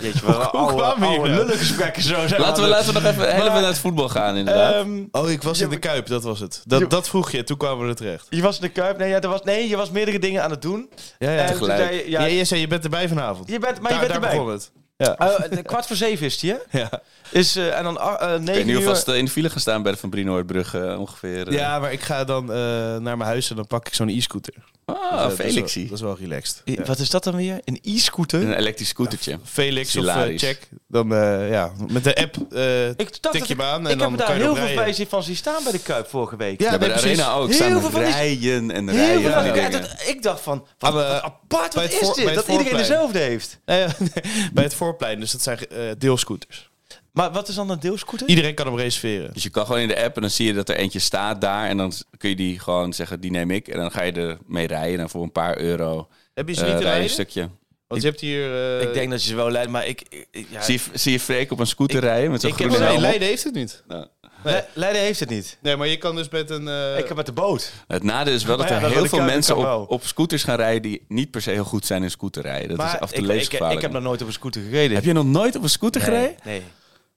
Jeetje, wel Hoe oude, oude lullengesprekken zo zijn. Laten we, laten we nog even helemaal naar het voetbal gaan, inderdaad. Ehm, Oh, ik was in de Kuip, dat was het. Dat, dat vroeg je, toen kwamen we er terecht. je was in de Kuip. Nee, ja, er was, nee, je was meerdere dingen aan het doen. Ja, ja. en tegelijk. zei je, ja, Ja, je zei, je bent erbij vanavond. je bent, maar je daar, bent daar erbij. Ja. Oh, de kwart voor zeven is die, hè? Ja. Is, eh, en dan uh, Ik negen uur... of vast in de file gaan staan bij de Van Brienoordbrug eh, ongeveer. eh. ja, maar ik ga dan eh, naar mijn huis en dan pak ik zo'n e-scooter. Ah, Dus, eh, dat is wel- Felixie. Dat is wel relaxed. I- Ja. Wat is dat dan weer? Een e-scooter? Een elektrisch scootertje. Felix of eh, check. Dan eh, ja, met de app eh, ik dacht tik je ik, hem aan en ik dan heb er kan daar je heel veel rijden. bij van zien staan bij de Kuip vorige week. Ja, Ja, bij de precies. arena ook. Heel staan veel van rijen en Heel rijen Ik dacht van, wat, wat apart, wat het is dit? Dat iedereen dezelfde heeft. Eh, bij het voorplein, dus dat zijn eh, deelscooters. Maar wat is dan een deelscooter? Iedereen kan hem reserveren. Dus je kan gewoon in de app en dan zie je dat er eentje staat daar. En dan kun je die gewoon zeggen, die neem ik. En dan ga je er mee rijden. En voor een paar euro Heb je ze niet je een rijden? stukje. Want je hebt hier... eh, ik denk dat je ze wel leidt, maar ik... ik- ik- ja, Zie, je, zie je Freek op een scooter Ik- rijden met zo'n ik heb- groene Nee, helm? Leiden heeft het niet. Nou, Le- Leiden heeft het niet. Nee, maar je kan dus met een... eh, ik heb met de boot. Het nadeel is wel dat ja, er dat heel veel mensen op, op scooters gaan rijden die niet per se heel goed zijn in scooterrijden. Dat is maar af en toe ik, ik, ik, heb nog nooit op een scooter gereden. Heb je nog nooit op een scooter gereden? Nee.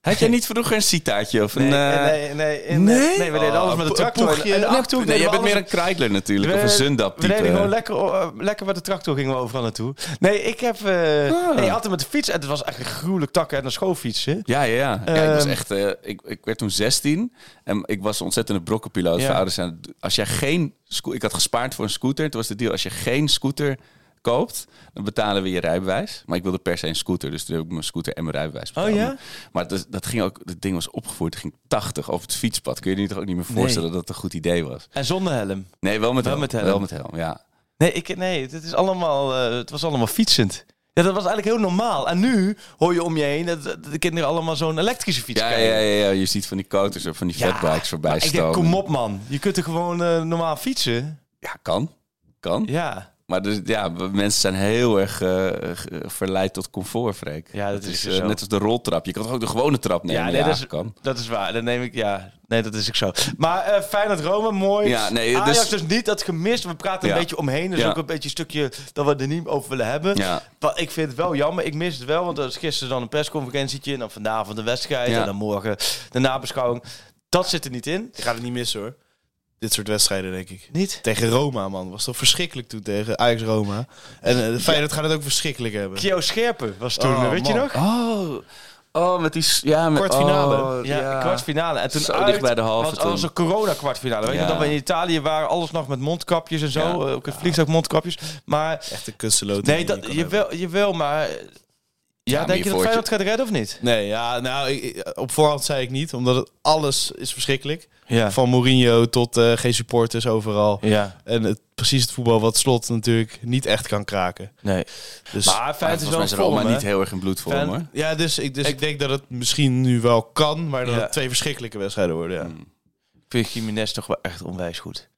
Had jij niet vroeger een citaatje of een... Nee, eh, nee, nee, in- Nee? nee, we deden alles met de een tractor. poegje. En de Nee, Nee, je we bent meer een Kreidler natuurlijk, of We- een Zundap We type. deden gewoon lekker, lekker met de tractor gingen we overal naartoe. Nee, ik heb eh Ah. nee, altijd met de fiets. En het was echt een gruwelijk takken en een schoolfietsen. Ja, ja, ja. ja ik was Ehm. echt... eh, ik, ik werd toen 16 en ik was een ontzettende brokkenpiloot. Ja. Ouders zijn, als jij geen... Ik had gespaard voor een scooter. Toen was de deal, als je geen scooter koopt, dan betalen we je rijbewijs. Maar ik wilde per se een scooter, dus toen heb ik mijn scooter en mijn rijbewijs betaald. Oh ja? Maar dat, dat ging ook... Het ding was opgevoerd, het ging 80 over het fietspad. Kun je je toch ook niet meer voorstellen dat het een goed idee was? En zonder helm. Nee, wel met Wel helm. met helm. Wel met helm, ja. Nee, ik, nee het, is allemaal, eh, het was allemaal fietsend. Ja, dat was eigenlijk heel normaal. En nu hoor je om je heen dat, dat de kinderen allemaal zo'n elektrische fiets Ja, krijgen. ja, ja, ja, je ziet van die coaters of van die Ja, fatbikes voorbij maar ik denk, stomen. kom op man. Je kunt er gewoon eh, normaal fietsen. Ja, kan. Kan. Ja. Maar dus, ja, mensen zijn heel erg eh, verleid tot comfort, Freek. Ja, dat is eh, net als de roltrap. Je kan toch ook de gewone trap nemen? Ja, nee, dat is, kan. dat is waar. Dat neem ik, ja. Nee, dat is ook zo. Maar eh Feyenoord Rome, mooi. Ja, nee, Ajax dus- dus niet, dat gemist. We praten Ja. een beetje omheen. Dus Ja. ook een beetje een stukje dat we er niet over willen hebben. Ja. Maar ik vind het wel jammer. Ik mis het wel, want er is gisteren dan een persconferentietje. En dan vanavond de wedstrijd. Ja. En dan morgen de nabeschouwing. Dat zit er niet in. Je gaat het niet missen hoor. Dit soort wedstrijden, denk ik. Niet? Tegen Roma, man. Was toch verschrikkelijk toen tegen Ajax-Roma. En eh, de Feyenoord gaat het ook verschrikkelijk hebben. Kio Scherpen was toen, Oh, weet je nog? Oh, oh, met die... Ja, met, Kwartfinale. oh, Ja, kwartfinale. En toen Zo uit, dicht bij de halve was, was een corona-kwartfinale. Weet je, dat we in Italië waren, alles nog met mondkapjes en zo. Ja. eh, Ook het vliegtuigmondkapjes. Maar Echt een kunsteloot. nee, dat, je, wel, je wil, maar... Ja, denk je dat Feyenoord gaat redden of niet? Nee, ja, nou, ik- op voorhand zei ik niet. Omdat het, alles is verschrikkelijk. Ja. Van Mourinho tot eh, geen supporters overal. Ja, En het, precies het voetbal wat Slot natuurlijk niet echt kan kraken. nee. Dus, Maar Feyenoord is wel Roma vorm, niet heel erg in bloedvorm, Fan- hoor. ja, dus, ik, dus Ik- ik, denk dat het misschien nu wel kan. Maar dat Ja. het twee verschrikkelijke wedstrijden worden. Ja. Mm. Ik vind Jiménez toch wel echt onwijs goed.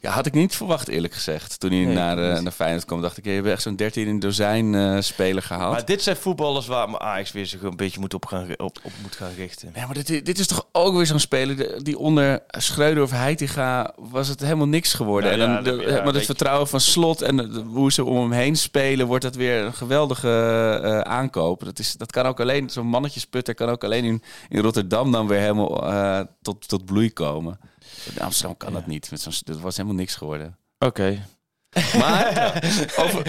Ja, had ik niet verwacht, eerlijk gezegd. Toen hij Nee, naar, niet. naar Feyenoord kwam, dacht ik, je hebt echt zo'n 13 in dozijn eh speler gehaald. Maar dit zijn voetballers waar Ajax weer zich een beetje moet op, gaan, op, op moet gaan richten. Ja, maar dit, dit is toch ook weer zo'n speler die onder Schreuder of Heitinga was het helemaal niks geworden. Ja, en dan ja, de- ja, maar het vertrouwen van Slot en de- hoe ze om hem heen spelen, wordt dat weer een geweldige eh, aankoop. Dat, is, dat kan ook alleen, zo'n mannetjesputter kan ook alleen in, in Rotterdam dan weer helemaal tot, tot bloei komen. In Amsterdam kan dat niet. Met zo'n, dat was helemaal niks geworden. Oké. Maar over,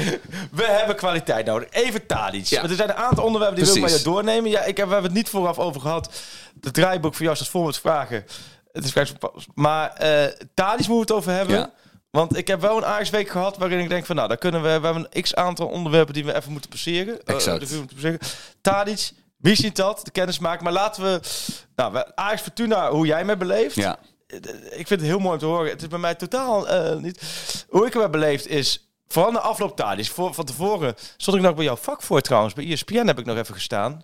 We hebben kwaliteit nodig. Even Tadic. Ja. Want er zijn een aantal onderwerpen die wil ik Precies. je doornemen. Ja, ik heb, we hebben het niet vooraf over gehad. Het draaiboek voor jou staat vol met vragen. Het is Maar eh Tadic moeten we het over hebben. Ja. Want ik heb wel een Ajax-week gehad waarin ik denk van... Nou, daar kunnen we... We hebben een x-aantal onderwerpen die we even moeten passeren. Eh, Exact. moeten passeren. Tadic, Wie ziet dat? De kennis maken. Maar laten we... Nou, we- Ajax Fortuna, hoe jij me beleeft. Ja. Ik vind het heel mooi om te horen. Het is bij mij totaal eh, niet... Hoe ik hem heb beleefd is... Vooral de afloop daar. Dus voor, van tevoren stond ik nog bij jouw vak voor trouwens. Bij ESPN heb ik nog even gestaan.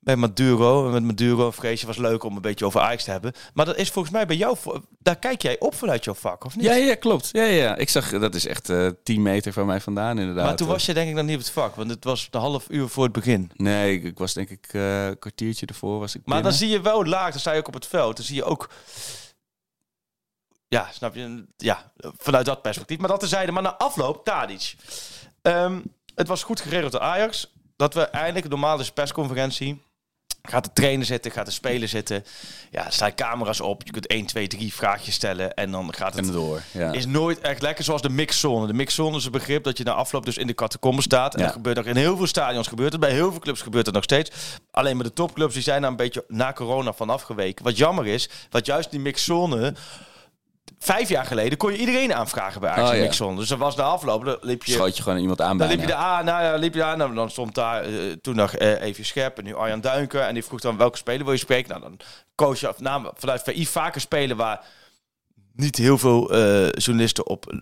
Bij Maduro. En met Maduro, vreesje was leuk om een beetje over Ajax te hebben. Maar dat is volgens mij bij jou... Daar kijk jij op vanuit jouw vak, of niet? Ja, ja, klopt. Ja, ja. Ik zag, dat is echt eh 10 meter van mij vandaan inderdaad. maar toen was je denk ik nog niet op het vak. Want het was de half uur voor het begin. Nee, ik, ik was denk ik eh, een kwartiertje ervoor was ik Maar dan zie je wel laag, dan sta je ook op het veld. Dan zie je ook. Ja, snap je? Ja, vanuit dat perspectief. Maar dat terzijde. Maar na afloop, Tadic. Ehm, het was goed geregeld door Ajax. Dat we eindelijk, normaal is persconferentie. Gaat de trainer zitten, gaat de speler zitten. Ja, er staan camera's op. Je kunt 1, 2, 3 vraagjes stellen. En dan gaat het En door. Ja. is nooit echt lekker zoals de mixzone. De mixzone is een begrip dat je na afloop dus in de catacombe staat. En Ja. dat gebeurt nog in heel veel stadions gebeurt het. Bij heel veel clubs gebeurt het nog steeds. Alleen met de topclubs die zijn daar een beetje na corona van afgeweken. Wat jammer is, wat juist die mixzone... Vijf jaar geleden kon je iedereen aanvragen bij Ajax Oh, ja. Dus er was na afloop, dan liep je... Schoot je gewoon iemand aan Dan bijna. liep je aan, nou ja, liep je daar, nou, dan stond daar eh, toen nog eh Evie Scherp en nu Arjan Duinker. En die vroeg dan welke speler wil je spreken? Nou, dan koos je af, namen vanuit VI vaker spelen waar niet heel veel eh, journalisten op.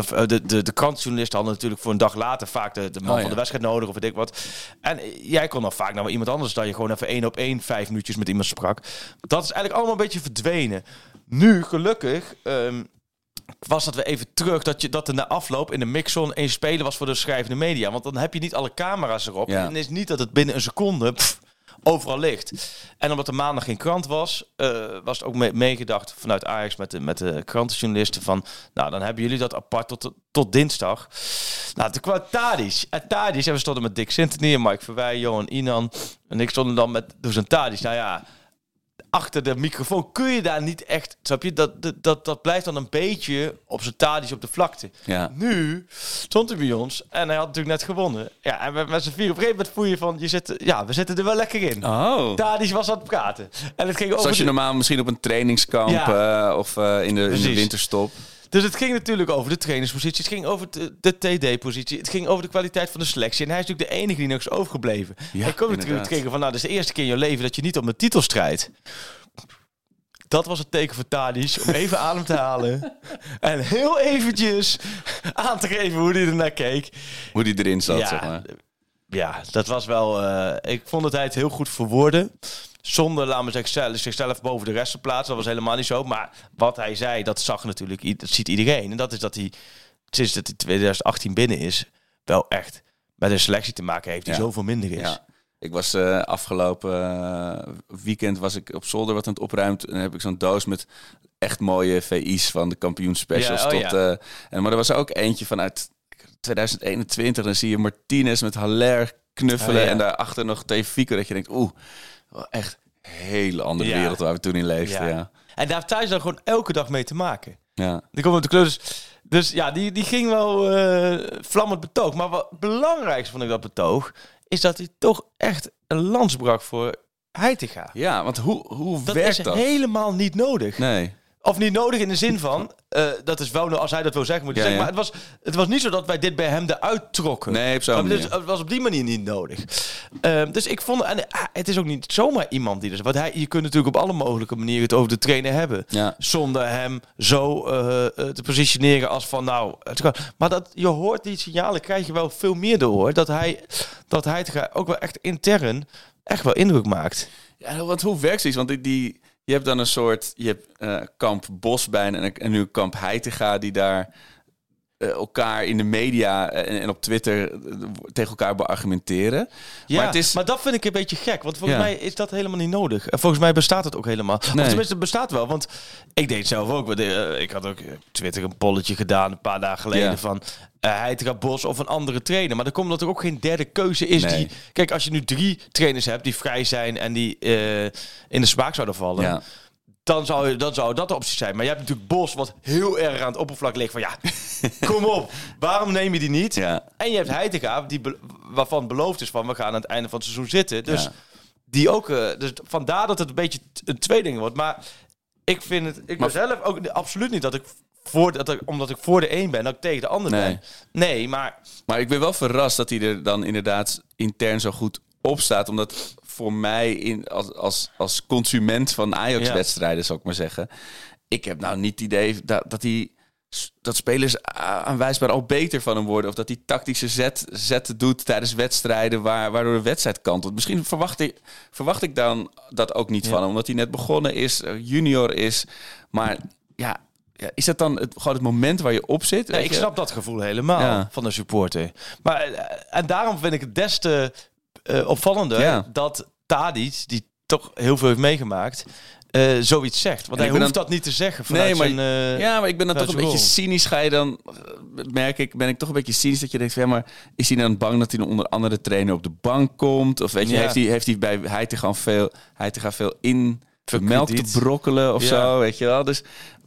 Of, eh, de, de, de krantjournalisten hadden natuurlijk voor een dag later vaak de, de man Oh, van de wedstrijd nodig of weet ik wat. En eh, jij kon dan vaak naar iemand anders dat je gewoon even één op één vijf minuutjes met iemand sprak. Dat is eigenlijk allemaal een beetje verdwenen. Nu, gelukkig, ehm, was dat we even terug dat, je, dat er na afloop in de mixzone één speler was voor de schrijvende media. Want dan heb je niet alle camera's erop. Ja. En is niet dat het binnen een seconde pff, overal ligt. En omdat er maandag geen krant was, eh, was het ook mee- meegedacht vanuit Ajax met de, met de krantenjournalisten van, nou dan hebben jullie dat apart tot, tot dinsdag. Nou, toen kwam Tadic. En Tadic, en we stonden met Dick Sintony en Mike Verwij, Johan Inan. En ik stond dan met dus een Tadic. Nou ja, achter de microfoon kun je daar niet echt, snap je? Dat, dat, dat, blijft dan een beetje op zijn Tadic op de vlakte. Ja. Nu stond hij bij ons en hij had natuurlijk net gewonnen. Ja, en met, met z'n vier op een gegeven moment voel je van, je zit, ja, we zitten er wel lekker in. Oh. Tadic was aan het praten. En het ging over Zoals je normaal misschien op een trainingskamp Ja. eh, of eh, in, de, in de Precies. winterstop. Dus het ging natuurlijk over de trainerspositie. Het ging over de, de TD-positie. Het ging over de kwaliteit van de selectie. En hij is natuurlijk de enige die nog is overgebleven. Ja, ik kom natuurlijk tegen van, nou, dat is de eerste keer in je leven dat je niet om de titel strijdt. Dat was het teken voor Tadic om even adem te halen. En heel eventjes aan te geven hoe hij ernaar keek. Hoe die erin zat, ja, zeg maar. Ja, dat was wel... eh, ik vond dat hij het heel goed verwoordde. Zonder, laat me zeggen, zelf- zichzelf boven de rest te plaatsen. Dat was helemaal niet zo. Maar wat hij zei, dat zag natuurlijk... Dat ziet iedereen. En dat is dat hij, sinds dat hij 2018 binnen is... wel echt met een selectie te maken heeft die Ja. zoveel minder is. Ja. Ik was eh, afgelopen eh, weekend was ik op zolder wat aan het opruimen. En heb ik zo'n doos met echt mooie VI's van de kampioenspecials. Ja, oh tot, ja. en, maar er was ook eentje vanuit 2021. Dan zie je Martinez met Haller knuffelen. Oh ja. En daarachter nog Theo Fico. Dat je denkt, oeh, echt een hele andere Ja. wereld waar we toen in leefden. Ja. Ja. En daar Thijs dan gewoon elke dag mee te maken. Ja. Die komt op de klus. Dus ja, die, die ging wel eh, vlammend betoog. Maar wat belangrijkste vond ik dat betoog... is dat hij toch echt een lans brak voor Heitinga. ja, want hoe, hoe Dat werkt dat? helemaal niet nodig. Nee. Of niet nodig in de zin van, eh, dat is wel, als hij dat wil zeggen, moet je Ja, zeggen. Maar het was, het was niet zo dat wij dit bij hem eruit trokken. Nee, op zo'n Maar manier. dus, het was op die manier niet nodig. Ehm, dus ik vond, en ah, het is ook niet zomaar iemand die dus, want hij, je kunt natuurlijk op alle mogelijke manieren het over de trainer hebben. Ja. Zonder hem zo eh, eh, te positioneren als van nou, het kan. Maar dat, je hoort die signalen, krijg je wel veel meer door hoor. Dat hij, dat hij het ook wel echt intern echt wel indruk maakt. Ja, want hoe werkt zoiets? Want die, die, je hebt dan een soort, je hebt eh, kamp Bosbijn en, en nu kamp Heitinga die daar elkaar in de media en, en op Twitter eh, tegen elkaar beargumenteren. Ja, maar het is, maar dat vind ik een beetje gek. Want volgens Ja. mij is dat helemaal niet nodig. En volgens mij bestaat het ook helemaal. Of Nee. tenminste, het bestaat wel. Want ik deed het zelf ook. eh, Ik had ook op Twitter een polletje gedaan een paar dagen geleden Ja. van uh, Heitinga Bos of een andere trainer. Maar dan komt dat er ook geen derde keuze is. Nee. Die, kijk, als je nu drie trainers hebt die vrij zijn en die eh, in de smaak zouden vallen. ja. Dan zou, je- dan zou dat de optie zijn. Maar je hebt natuurlijk Bos wat heel erg aan het oppervlak ligt. Van ja, kom op. Waarom neem je die niet? Ja. En je hebt Heitinga, die waarvan beloofd is van we gaan aan het einde van het seizoen zitten. Dus Ja. die ook. eh, dus vandaar dat het een beetje een tweeling wordt. Maar ik vind het. Ik ben zelf ook absoluut niet dat ik voor dat ik, omdat ik voor de een ben, dat ik tegen de ander Nee. ben. Nee, maar Maar ik ben wel verrast dat hij er dan inderdaad intern zo goed op staat. Omdat voor mij in, als, als, als consument van Ajax-wedstrijden, zou ik maar zeggen. Ik heb nou niet het idee dat, dat hij dat spelers aanwijsbaar al beter van hem worden. Of dat hij tactische zet, zetten doet tijdens wedstrijden waar, waardoor de wedstrijd kantelt. Misschien verwacht ik, verwacht ik dan dat ook niet van hem. Omdat hij net begonnen is, eh, junior is. Maar ja, ja, is dat dan het, gewoon het moment waar je op zit? Ik snap dat gevoel helemaal Ja. van de supporter. Maar, eh, en daarom vind ik het des te eh, opvallender Ja. dat Tadic, die toch heel veel heeft meegemaakt, eh, zoiets zegt. Want En hij hoeft dan- dat niet te zeggen vanuit Nee, maar, zijn... eh, ja, maar ik ben dan toch een beetje cynisch. Ga je dan, merk ik, ben ik toch een beetje cynisch dat je denkt, van, ja, maar is hij dan bang dat hij onder andere trainer op de bank komt? Of weet je, Ja. heeft, hij, heeft hij bij Heitinga veel, Heitinga veel in Veel melk te brokkelen of Ja. zo, weet je wel? Dus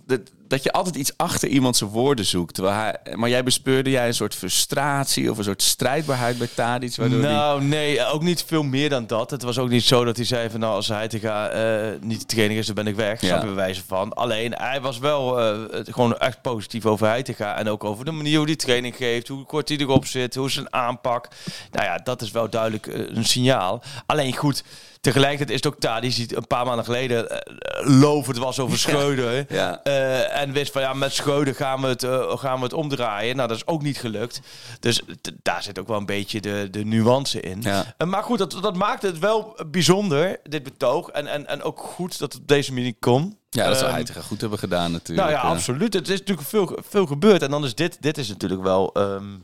dat, dat je altijd iets achter iemand zijn woorden zoekt. Hij, maar jij bespeurde jij een soort frustratie of een soort strijdbaarheid bij Tadic, die- Nou, nee, ook niet veel meer dan dat. Het was ook niet zo dat hij zei van nou, als hij te gaan niet degene is, dan ben ik weg. Ja. Snap je bij wijze van. Alleen, hij was wel eh, het- gewoon echt positief over hij te gaan. En ook over de manier hoe die training geeft, hoe kort hij erop zit, hoe zijn aanpak. Nou ja, dat is wel duidelijk eh, een signaal. Alleen goed, tegelijkertijd is het ook die een paar maanden geleden eh, lovend was over Schreuder. Ja. Eh, en wist van ja, met Schreuder gaan we, het, gaan we het omdraaien. Nou, dat is ook niet gelukt. Dus daar zit ook wel een beetje de, de nuance in. Ja. Maar goed, dat, dat maakt het wel bijzonder, dit betoog. En, en, en ook goed dat het op deze manier kon. ja, dat zou Ehm, Heitinga goed hebben gedaan natuurlijk. nou ja, absoluut. Het is natuurlijk veel, veel gebeurd. En dan is dit, dit is natuurlijk wel ehm,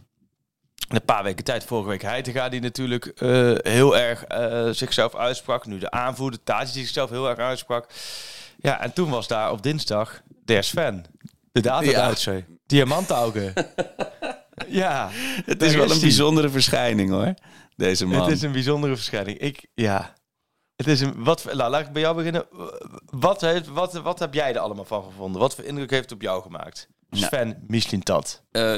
een paar weken tijd. Vorige week Heitinga die natuurlijk eh, heel erg eh, zichzelf uitsprak. Nu de aanvoerder Tadic die zichzelf heel erg uitsprak. Ja, en toen was daar op dinsdag der Sven. De data-Duitser. Diamantaugen. ja. Het is wel een bijzondere verschijning hoor, deze man. Het is een bijzondere verschijning. Ik, ja. Het is een, wat, nou, laat ik bij jou beginnen. Wat, heeft, wat, wat heb jij er allemaal van gevonden? Wat voor indruk heeft het op jou gemaakt? Nou. Sven Mislintat. Eh,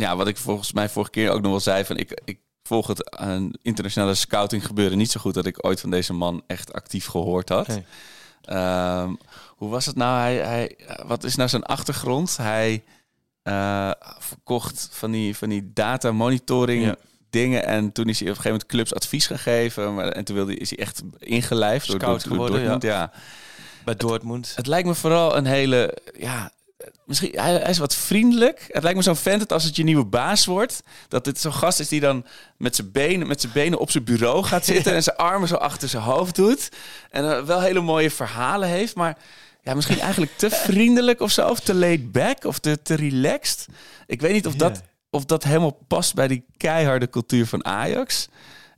ja, wat ik volgens mij vorige keer ook nog wel zei, van ik, ik volg het aan internationale scouting gebeuren niet zo goed dat ik ooit van deze man echt actief gehoord had. Nee. Ehm, hoe was het nou? Hij, hij, wat is nou zijn achtergrond? Hij eh, verkocht van die, van die data monitoring Ja. dingen en toen is hij op een gegeven moment clubs advies gegeven maar, en toen wilde, hij- is hij echt ingelijfd Scout door, door geworden, Dortmund. ja. Bij Dortmund. Het lijkt me vooral een hele, ja, misschien hij, hij is wat vriendelijk. Het lijkt me zo'n vent dat als het je nieuwe baas wordt, dat dit zo'n gast is die dan met zijn benen, met zijn benen op zijn bureau gaat zitten en zijn armen zo achter zijn hoofd doet en eh, wel hele mooie verhalen heeft, maar ja, misschien eigenlijk te vriendelijk of zo, of te laid back of te, te relaxed. Ik weet niet of dat, of dat helemaal past bij die keiharde cultuur van Ajax.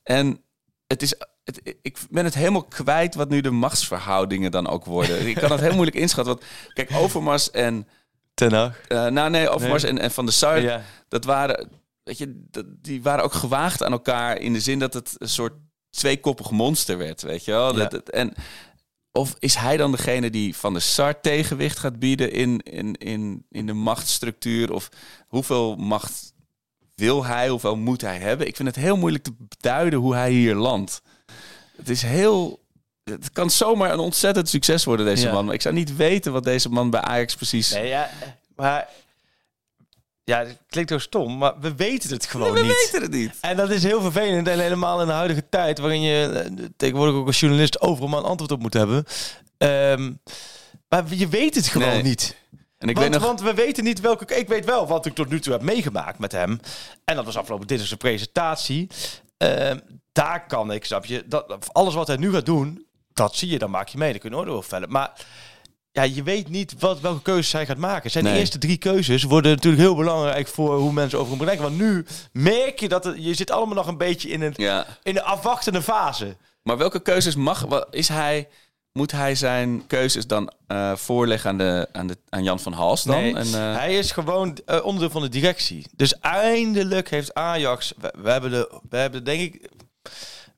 En het is, het, ik ben het helemaal kwijt wat nu de machtsverhoudingen dan ook worden. ik kan het heel moeilijk inschatten. Want kijk, Overmars en... Ten Hag. eh nou nee, Overmars Nee. en, en Van der Sar, Ja. dat waren... Weet je, dat- die waren ook gewaagd aan elkaar in de zin dat het een soort tweekoppig monster werd, weet je wel. Ja. Dat, en of is hij dan degene die van de Sar tegenwicht gaat bieden in, in, in, in de machtsstructuur? Of hoeveel macht wil hij, hoeveel moet hij hebben? Ik vind het heel moeilijk te duiden hoe hij hier landt. Het is heel... Het kan zomaar een ontzettend succes worden, deze Ja. man. Maar ik zou niet weten wat deze man bij Ajax precies... Nee, ja, maar... Ja, het klinkt ook stom, maar we weten het gewoon we niet. weten het niet. En dat is heel vervelend. En helemaal in de huidige tijd, waarin je eh, tegenwoordig ook als journalist overal maar een antwoord op moet hebben. Ehm, maar je weet het gewoon Nee. niet. En ik want, nog... want we weten niet welke... Ik weet wel wat ik tot nu toe heb meegemaakt met hem. En dat was afgelopen dinsdag zijn presentatie. Ehm, daar kan ik, snap je, dat, alles wat hij nu gaat doen, dat zie je, dan maak je mee. Dan kun je oordeel vellen. Maar ja, je weet niet wat, welke keuzes hij gaat maken. Zijn Nee. eerste drie keuzes worden natuurlijk heel belangrijk voor hoe mensen over hem denken. Want nu merk je dat het, je zit allemaal nog een beetje in een, Ja. in de afwachtende fase. Maar welke keuzes mag... Is hij... Moet hij zijn keuzes dan eh, voorleggen aan, de, aan, de, aan Jan van Hals dan? Nee, En, eh, hij is gewoon eh, onderdeel van de directie. Dus eindelijk heeft Ajax... We, we hebben, de, we hebben denk ik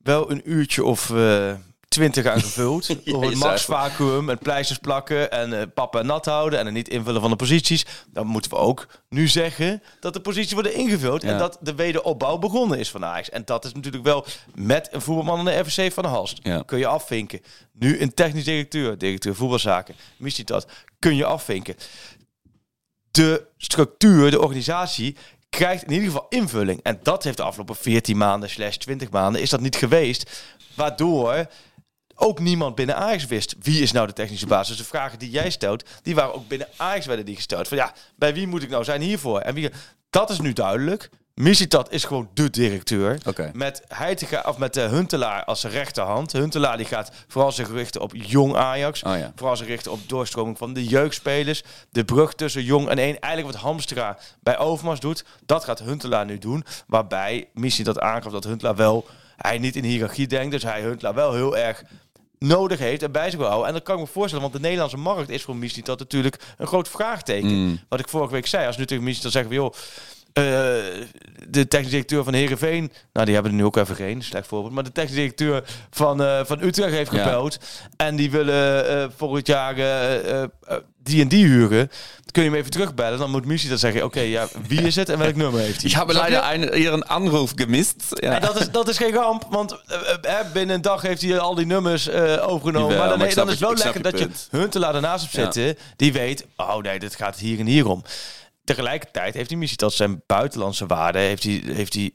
wel een uurtje of eh, twintig aan gevuld. Ja, Op je het zei max vacuüm en pleisters plakken en eh pappen en nat houden en het niet invullen van de posities. Dan moeten we ook nu zeggen dat de posities worden ingevuld en dat de wederopbouw begonnen is van Ajax. En dat is natuurlijk wel met een voetbalman aan de FVC van de Halst. Ja. Kun je afvinken. Nu een technisch directeur, directeur voetbalzaken, missie dat, kun je afvinken de structuur, de organisatie krijgt in ieder geval invulling. En dat heeft de afgelopen 14 maanden slash 20 maanden is dat niet geweest. Waardoor ook niemand binnen Ajax wist wie is nou de technische baas. Dus de vragen die jij stelt, die waren ook binnen Ajax werden die gesteld. Van ja, bij wie moet ik nou zijn hiervoor? En wie, dat is nu duidelijk. Misitat is gewoon de directeur. Met Heitinga of met de Huntelaar als zijn rechterhand. Huntelaar die gaat vooral zich richten op jong Ajax. Oh ja. Vooral zich richten op doorstroming van de jeugdspelers. De brug tussen jong en één. Eigenlijk wat Hamstra bij Overmars doet. Dat gaat Huntelaar nu doen. Waarbij Missie dat aangaf dat Huntelaar wel... Hij niet in hiërarchie denkt. Dus hij Huntelaar wel heel erg nodig heeft en bij zich wil houden. En dat kan ik me voorstellen, want de Nederlandse markt is voor Missie dat natuurlijk een groot vraagteken. Mm. Wat ik vorige week zei, als nu tegen Missie dan zeggen we, joh, eh, de technisch directeur van Herenveen, nou die hebben er nu ook even geen, slecht voorbeeld, maar de technisch directeur van, eh, van Utrecht heeft Ja. gebeld en die willen eh, volgend jaar eh, eh, eh, die en die huren. Dan kun je hem even terugbellen, dan moet Missie dan zeggen, oké, ja, wie is het en welk nummer heeft hij? Snap je? leider einen, Ihren Anruf gemist. Ja. En dat is, dat is geen ramp, want eh, eh, binnen een dag heeft hij al die nummers eh, overgenomen. Maar dan, maar ik dan snap is het- wel ik lekker je dat je punt. Huntelaar ernaast hebt Ja. zitten. Die weet, oh nee, dit gaat hier en hier om. Tegelijkertijd heeft die dat zijn buitenlandse waarde, heeft hij, heeft hij,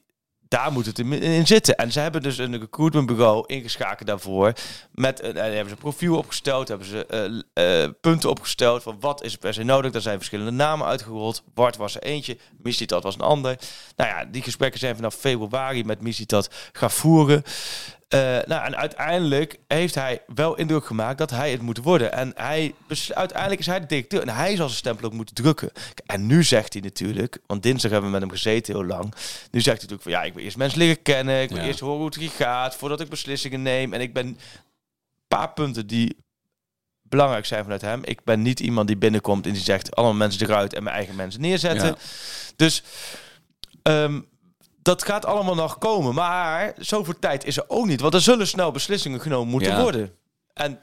daar moet het in, zitten. En ze hebben dus een recruitmentbureau ingeschakeld daarvoor. Met, en hebben ze een profiel opgesteld, hebben ze eh, eh, punten opgesteld van wat is er per se nodig. Daar zijn verschillende namen uitgerold. Bart was er eentje, Missie was een ander. Nou ja, die gesprekken zijn vanaf februari met Missie gaan voeren. Eh, nou, en uiteindelijk heeft hij wel indruk gemaakt dat hij het moet worden. En hij, uiteindelijk is hij de directeur en hij zal zijn stempel ook moeten drukken. En nu zegt hij natuurlijk, want dinsdag hebben we met hem gezeten heel lang. Nu zegt hij natuurlijk van ja, ik wil eerst mensen leren kennen. Ik wil Ja. eerst horen hoe het hier gaat voordat ik beslissingen neem. En ik ben een paar punten die belangrijk zijn vanuit hem. Ik ben niet iemand die binnenkomt en die zegt allemaal mensen eruit en mijn eigen mensen neerzetten. Ja. Dus ehm, dat gaat allemaal nog komen. Maar zoveel tijd is er ook niet. Want er zullen snel beslissingen genomen moeten Ja. worden. En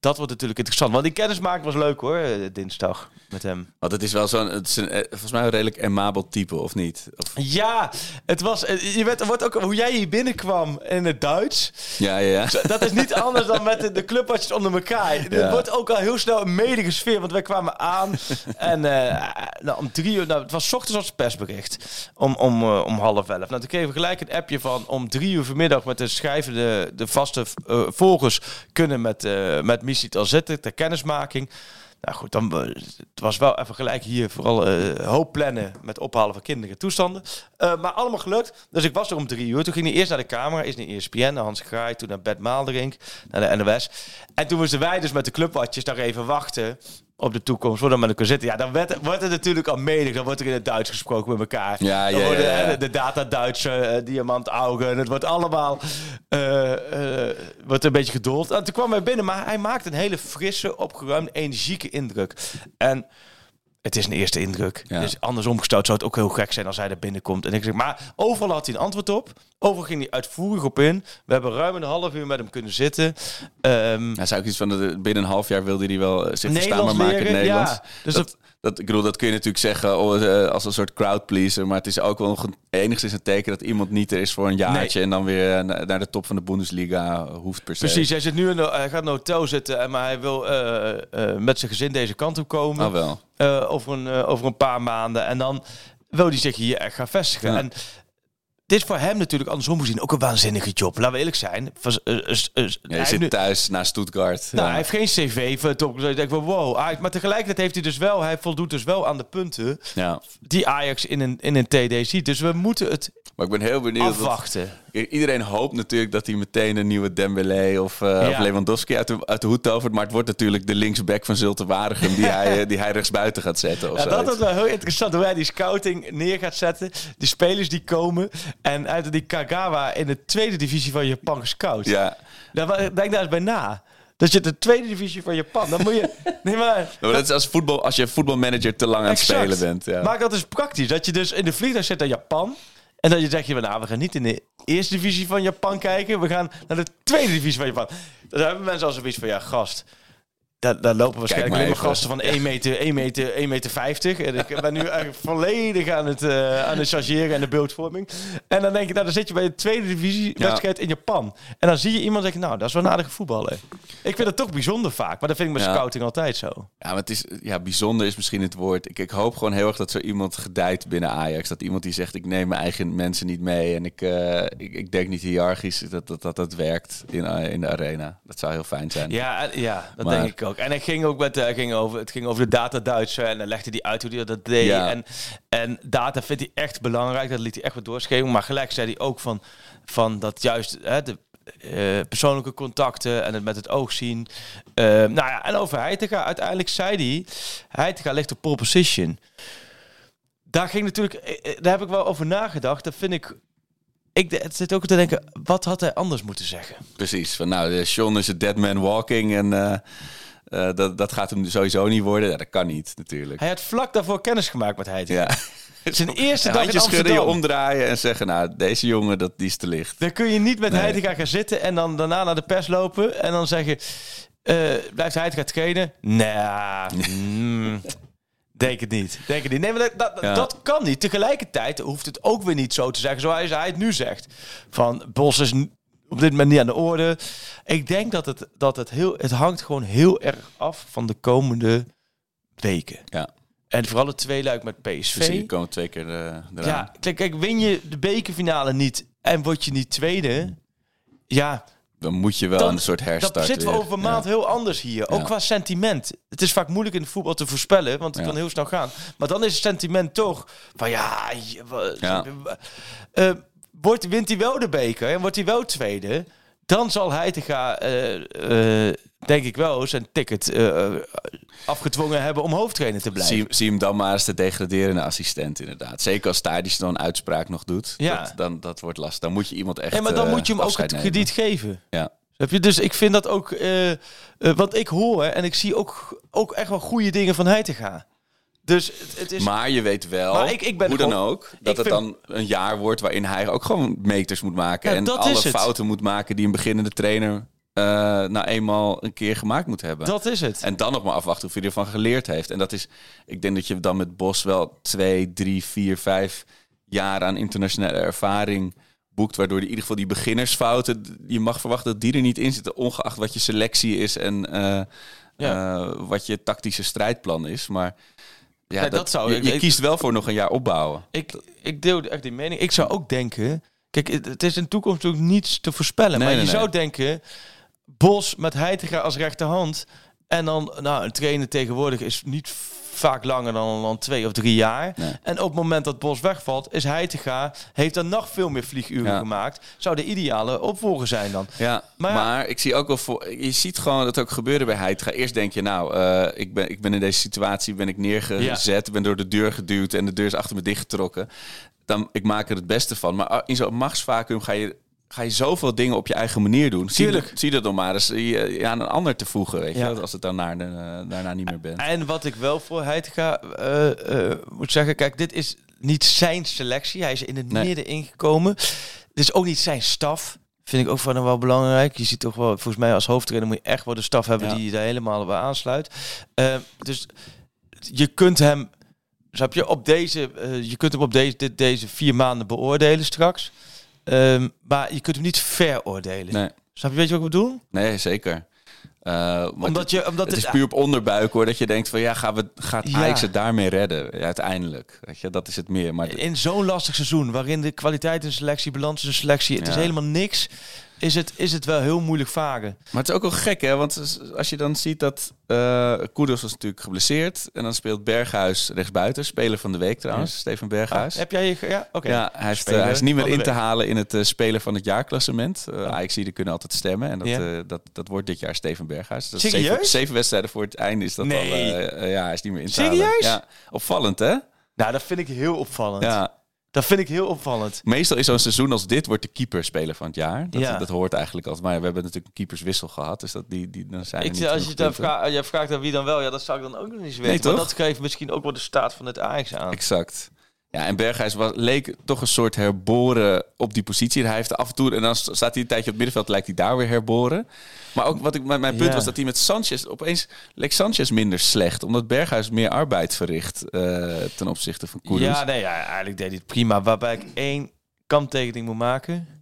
dat wordt natuurlijk interessant. Want die kennismaking was leuk hoor, eh, dinsdag met hem. Want het is wel zo'n, het is een, eh, volgens mij een redelijk amabel type, of niet? Of, Ja, het was. eh, Je er wordt ook hoe jij hier binnenkwam in het Duits. ja, ja, ja. Dat is niet anders dan met de, de onder elkaar. Ja. wordt ook al heel snel een medige sfeer. Want wij kwamen aan en nou, om drie uur, nou, het was ochtends als het persbericht. Om, om, om half elf. Nou, toen kregen we gelijk een appje van om drie uur vanmiddag met de schrijvende, de vaste volgers kunnen met, met Missie al zitten ter kennismaking. Nou goed, dan eh, het was wel even gelijk hier vooral eh hoop plannen met ophalen van kinderen toestanden. Eh, maar allemaal gelukt. Dus ik was er om drie uur. Toen ging hij eerst naar de camera, eerst naar ESPN, naar Hans Graai, toen naar Bert Maalderink, naar de NOS. En toen moesten wij dus met de clubwatjes daar even wachten op de toekomst voordat we met elkaar zitten. Ja, dan werd, wordt het natuurlijk al medig. Dan wordt er in het Duits gesproken met elkaar. Ja, dan ja, worden, ja, ja. hè, De, de data Duitse, eh, diamant augen. Het wordt allemaal eh, eh, wordt een beetje gedold. En toen kwam hij binnen, maar hij maakte een hele frisse, opgeruimde, energieke indruk. En het is een eerste indruk. Ja. Dus andersom gesteld zou het ook heel gek zijn als hij er binnenkomt. En ik zeg, maar overal had hij een antwoord op. Overal ging hij uitvoerig op in. We hebben ruim een half uur met hem kunnen zitten. Ehm Hij zei ook iets van, binnen een half jaar wilde hij wel eh, zich verstaanbaar maken in Nederlands. ja. Dus dat, dat, ik bedoel, dat kun je natuurlijk zeggen oh, eh, als een soort crowdpleaser, maar het is ook wel nog een, enigszins een teken dat iemand niet er is voor een jaartje en dan weer eh, na- naar de top van de Bundesliga hoeft per se. Precies, hij, zit nu in de, hij gaat in een hotel zitten, en maar hij wil eh, eh, met zijn gezin deze kant op komen. Oh wel. eh, over, een, eh, over een paar maanden. En dan wil hij zich hier echt gaan vestigen. Ja. En dit is voor hem natuurlijk andersom gezien ook een waanzinnige job. Laten we eerlijk zijn. Eh, eh, eh, Ja, hij zit nu- thuis naar Stuttgart. nou, Ja. hij heeft geen cv top. Dus ik denk van wow. Ajax- Maar tegelijkertijd heeft hij dus wel, hij voldoet dus wel aan de punten ja. die Ajax in een, in een TD ziet. Dus we moeten het Maar ik ben heel benieuwd. afwachten. Iedereen hoopt natuurlijk dat hij meteen een nieuwe Dembélé of, Ja. of Lewandowski uit de, uit de hoed tovert. Maar het wordt natuurlijk de linksback van Zulte Waregem die hij, eh, die hij rechtsbuiten gaat zetten. Of Ja, dat is wel heel interessant hoe hij die scouting neer gaat zetten. De spelers die komen. En uit die Kagawa in de tweede divisie van Japan gescout. Ja, Daar, denk daar eens bij na. Dat je de tweede divisie van Japan. Dan moet je. Nee, maar. maar dat is als, voetbal, als je voetbalmanager te lang aan het spelen bent. Ja. Maak dat eens praktisch. Dat je dus in de vliegtuig zit naar Japan. En dat je je, nou, we gaan niet in de eerste divisie van Japan kijken. We gaan naar de tweede divisie van Japan. Dan hebben mensen al zoiets van, ja, gast. Daar, daar lopen waarschijnlijk alleen maar gasten van 1 meter, 1 meter, 1 meter 50. En ik ben nu eigenlijk volledig aan het, eh, aan het chargeren en de beeldvorming. En dan denk je, nou, dan zit je bij de tweede divisie Ja. wedstrijd in Japan. En dan zie je iemand zeggen, nou, dat is wel een aardige voetballer. Ik vind het toch bijzonder vaak, maar dat vind ik met Ja. scouting altijd zo. Ja, maar het is, ja, bijzonder is misschien het woord. Ik, ik hoop gewoon heel erg dat zo iemand gedijt binnen Ajax. Dat iemand die zegt, ik neem mijn eigen mensen niet mee. En ik, eh, ik, ik denk niet hiërarchisch dat dat, dat, dat werkt in, eh, in de arena. Dat zou heel fijn zijn. Ja, ja dat Maar- denk ik ook. En het ging ook met, eh, ging over, het ging over de data Duitser en dan legde hij uit hoe hij dat deed. Ja. En, en data vindt hij echt belangrijk, dat liet hij echt wat doorschemeren. Maar gelijk zei hij ook van, van dat juist hè, de eh, persoonlijke contacten en het met het oog zien. Eh, nou ja, en over Heitinga, uiteindelijk zei hij, Heitinga ligt op pole position. Daar ging natuurlijk, daar heb ik wel over nagedacht. Dat vind ik, ik het zit ook te denken, wat had hij anders moeten zeggen? Precies. Van, nou, de Sean is een dead man walking. En eh, dat, dat gaat hem sowieso niet worden. Ja, dat kan niet, natuurlijk. Hij had vlak daarvoor kennis gemaakt met Heitinga. Ja. Zijn eerste dag in schudden, je omdraaien en zeggen, nou, deze jongen, dat, die is te licht. Dan kun je niet met Nee. Heitinga gaan zitten en dan daarna naar de pers lopen en dan zeggen... eh blijft Heitinga trainen? Nee, mm, denk het niet. Denk het niet. Nee, maar dat, dat, Ja. dat kan niet. Tegelijkertijd hoeft het ook weer niet zo te zeggen zoals hij het nu zegt. Van, Bos is op dit moment niet aan de orde. Ik denk dat het, dat het heel... Het hangt gewoon heel erg af van de komende weken. Ja. En vooral het tweeluik met PSV. Dus komen twee keer eh, eraan. Ja, kijk, kijk, win je de bekerfinale niet en word je niet tweede, ja, Dan moet je wel Dan- een soort herstart dan zitten we weer. over een maand Ja. heel anders hier. Ook Ja. qua sentiment. Het is vaak moeilijk in het voetbal te voorspellen, want het Ja. kan heel snel gaan. Maar dan is het sentiment toch van ja, je- eh, wordt, wint hij wel de beker en wordt hij wel tweede, dan zal hij te gaan, eh, eh, denk ik wel, zijn ticket eh, afgedwongen hebben om hoofdtrainer te blijven. Zie, zie hem dan maar als de degraderende assistent, inderdaad. Zeker als Tadic dan een uitspraak nog doet. Ja. Dat, dan, dat wordt lastig. Dan moet je iemand echt Ja, maar dan moet je hem ook het nemen. krediet geven. Ja. Heb je? Dus ik vind dat ook, wat ik hoor, en ik zie ook, ook echt wel goede dingen van Heitinga. Dus het, het is... Maar je weet wel, Maar ik- ik ben hoe dan gewoon- ook, dat het vind- dan een jaar wordt waarin hij ook gewoon meters moet maken. Ja, en alle fouten moet maken die een beginnende trainer eh, nou eenmaal een keer gemaakt moet hebben. dat is het. En dan nog maar afwachten of hij ervan geleerd heeft. En dat is, ik denk dat je dan met Bos wel twee, drie, vier, vijf jaar aan internationale ervaring boekt. Waardoor in ieder geval die beginnersfouten, je mag verwachten dat die er niet in zitten. Ongeacht wat je selectie is en eh, Ja. eh, wat je tactische strijdplan is. Maar ja, dat, dat zou je, ik- je ik- kiest wel voor nog een jaar opbouwen. Ik, ik deel echt die mening. Ik zou ook denken... Kijk, het, is in de toekomst ook niets te voorspellen. Nee, maar nee, je nee. zou denken... Bos met Heitinga als rechterhand. En dan... Nou, een trainer tegenwoordig is niet vaak langer dan, dan twee of drie jaar. Nee. En op het moment dat Bos wegvalt, is Heitinga... Heeft dan nog veel meer vlieguren Ja. gemaakt. Zou de ideale opvolger zijn dan. Ja, Maar ik zie ook wel voor. Je ziet gewoon dat ook gebeuren bij Heitinga. Eerst denk je, nou, eh, ik, ben, ik ben in deze situatie, ben ik neergezet, ben door de deur geduwd en de deur is achter me dichtgetrokken. Dan ik maak er het beste van. Maar ah, in zo'n machtsvacuum ga je, ga je zoveel dingen op je eigen manier doen. Zie, Tuurlijk. dat- zie dat dan maar eens je, je aan een ander te voegen, weet Ja. je, als het dan naar de, daarna niet meer bent. En wat ik wel voor Heitinga eh, eh, moet zeggen, kijk, dit is niet zijn selectie. Hij is in het Nee. midden ingekomen. Dit is ook niet zijn staf. Vind ik ook van hem wel belangrijk. Je ziet toch wel, volgens mij als hoofdtrainer moet je echt wel de staf hebben Ja. die je daar helemaal bij aansluit. Eh, dus je kunt hem, snap je, op deze, eh, je kunt hem op deze, dit, deze vier maanden beoordelen straks. Ehm, maar je kunt hem niet veroordelen. Nee, Snap je, weet je wat ik bedoel? nee zeker. Eh, Omdat je, omdat het is puur op onderbuik hoor, dat je denkt van ja, gaan we, gaat Ja. Ajax het daarmee redden? Ja, uiteindelijk, weet je, dat is het meer. Maar in zo'n lastig seizoen, waarin de kwaliteit in selectie, balans in selectie, het is helemaal niks, is het, is het wel heel moeilijk varen. Maar het is ook wel gek, hè? Want als je dan ziet dat uh, Koeders was natuurlijk geblesseerd. En dan speelt Berghuis rechtsbuiten. Speler van de week trouwens, Steven Berghuis. heb jij je... Ja, oké. Ja, hij, heeft, uh, hij is niet meer in te halen in het uh, Speler van het jaarklassement. Uh, Ajax-ieden kunnen altijd stemmen. En dat, Ja. uh, dat, dat wordt dit jaar Steven Berghuis. Dat Serieus? zeven, zeven wedstrijden voor het einde is dat Nee. al... uh, ja, hij is niet meer in te halen. Serieus? Ja, opvallend, hè? Nou, dat vind ik heel opvallend. Ja. Dat vind ik heel opvallend. Meestal is zo'n seizoen als dit wordt de keeper speler van het jaar. Dat, Ja. dat hoort eigenlijk altijd. Maar we hebben natuurlijk een keeperswissel gehad. Dus dat die, die, dan zijn Ik, niet als je dan vraagt, je vraagt aan wie dan wel, ja, dat zou ik dan ook nog niet weten. Nee, maar dat geeft misschien ook wel de staat van het Ajax aan. Exact. Ja, en Berghuis was, leek toch een soort herboren op die positie. Hij heeft af en toe, en dan staat hij een tijdje op het middenveld, lijkt hij daar weer herboren. Maar ook wat ik, mijn mijn punt Ja. was dat hij met Sanchez, opeens leek Sanchez minder slecht. Omdat Berghuis meer arbeid verricht eh, ten opzichte van Koeders. Ja, nee, ja, eigenlijk deed hij het prima. Waarbij ik één kanttekening moet maken.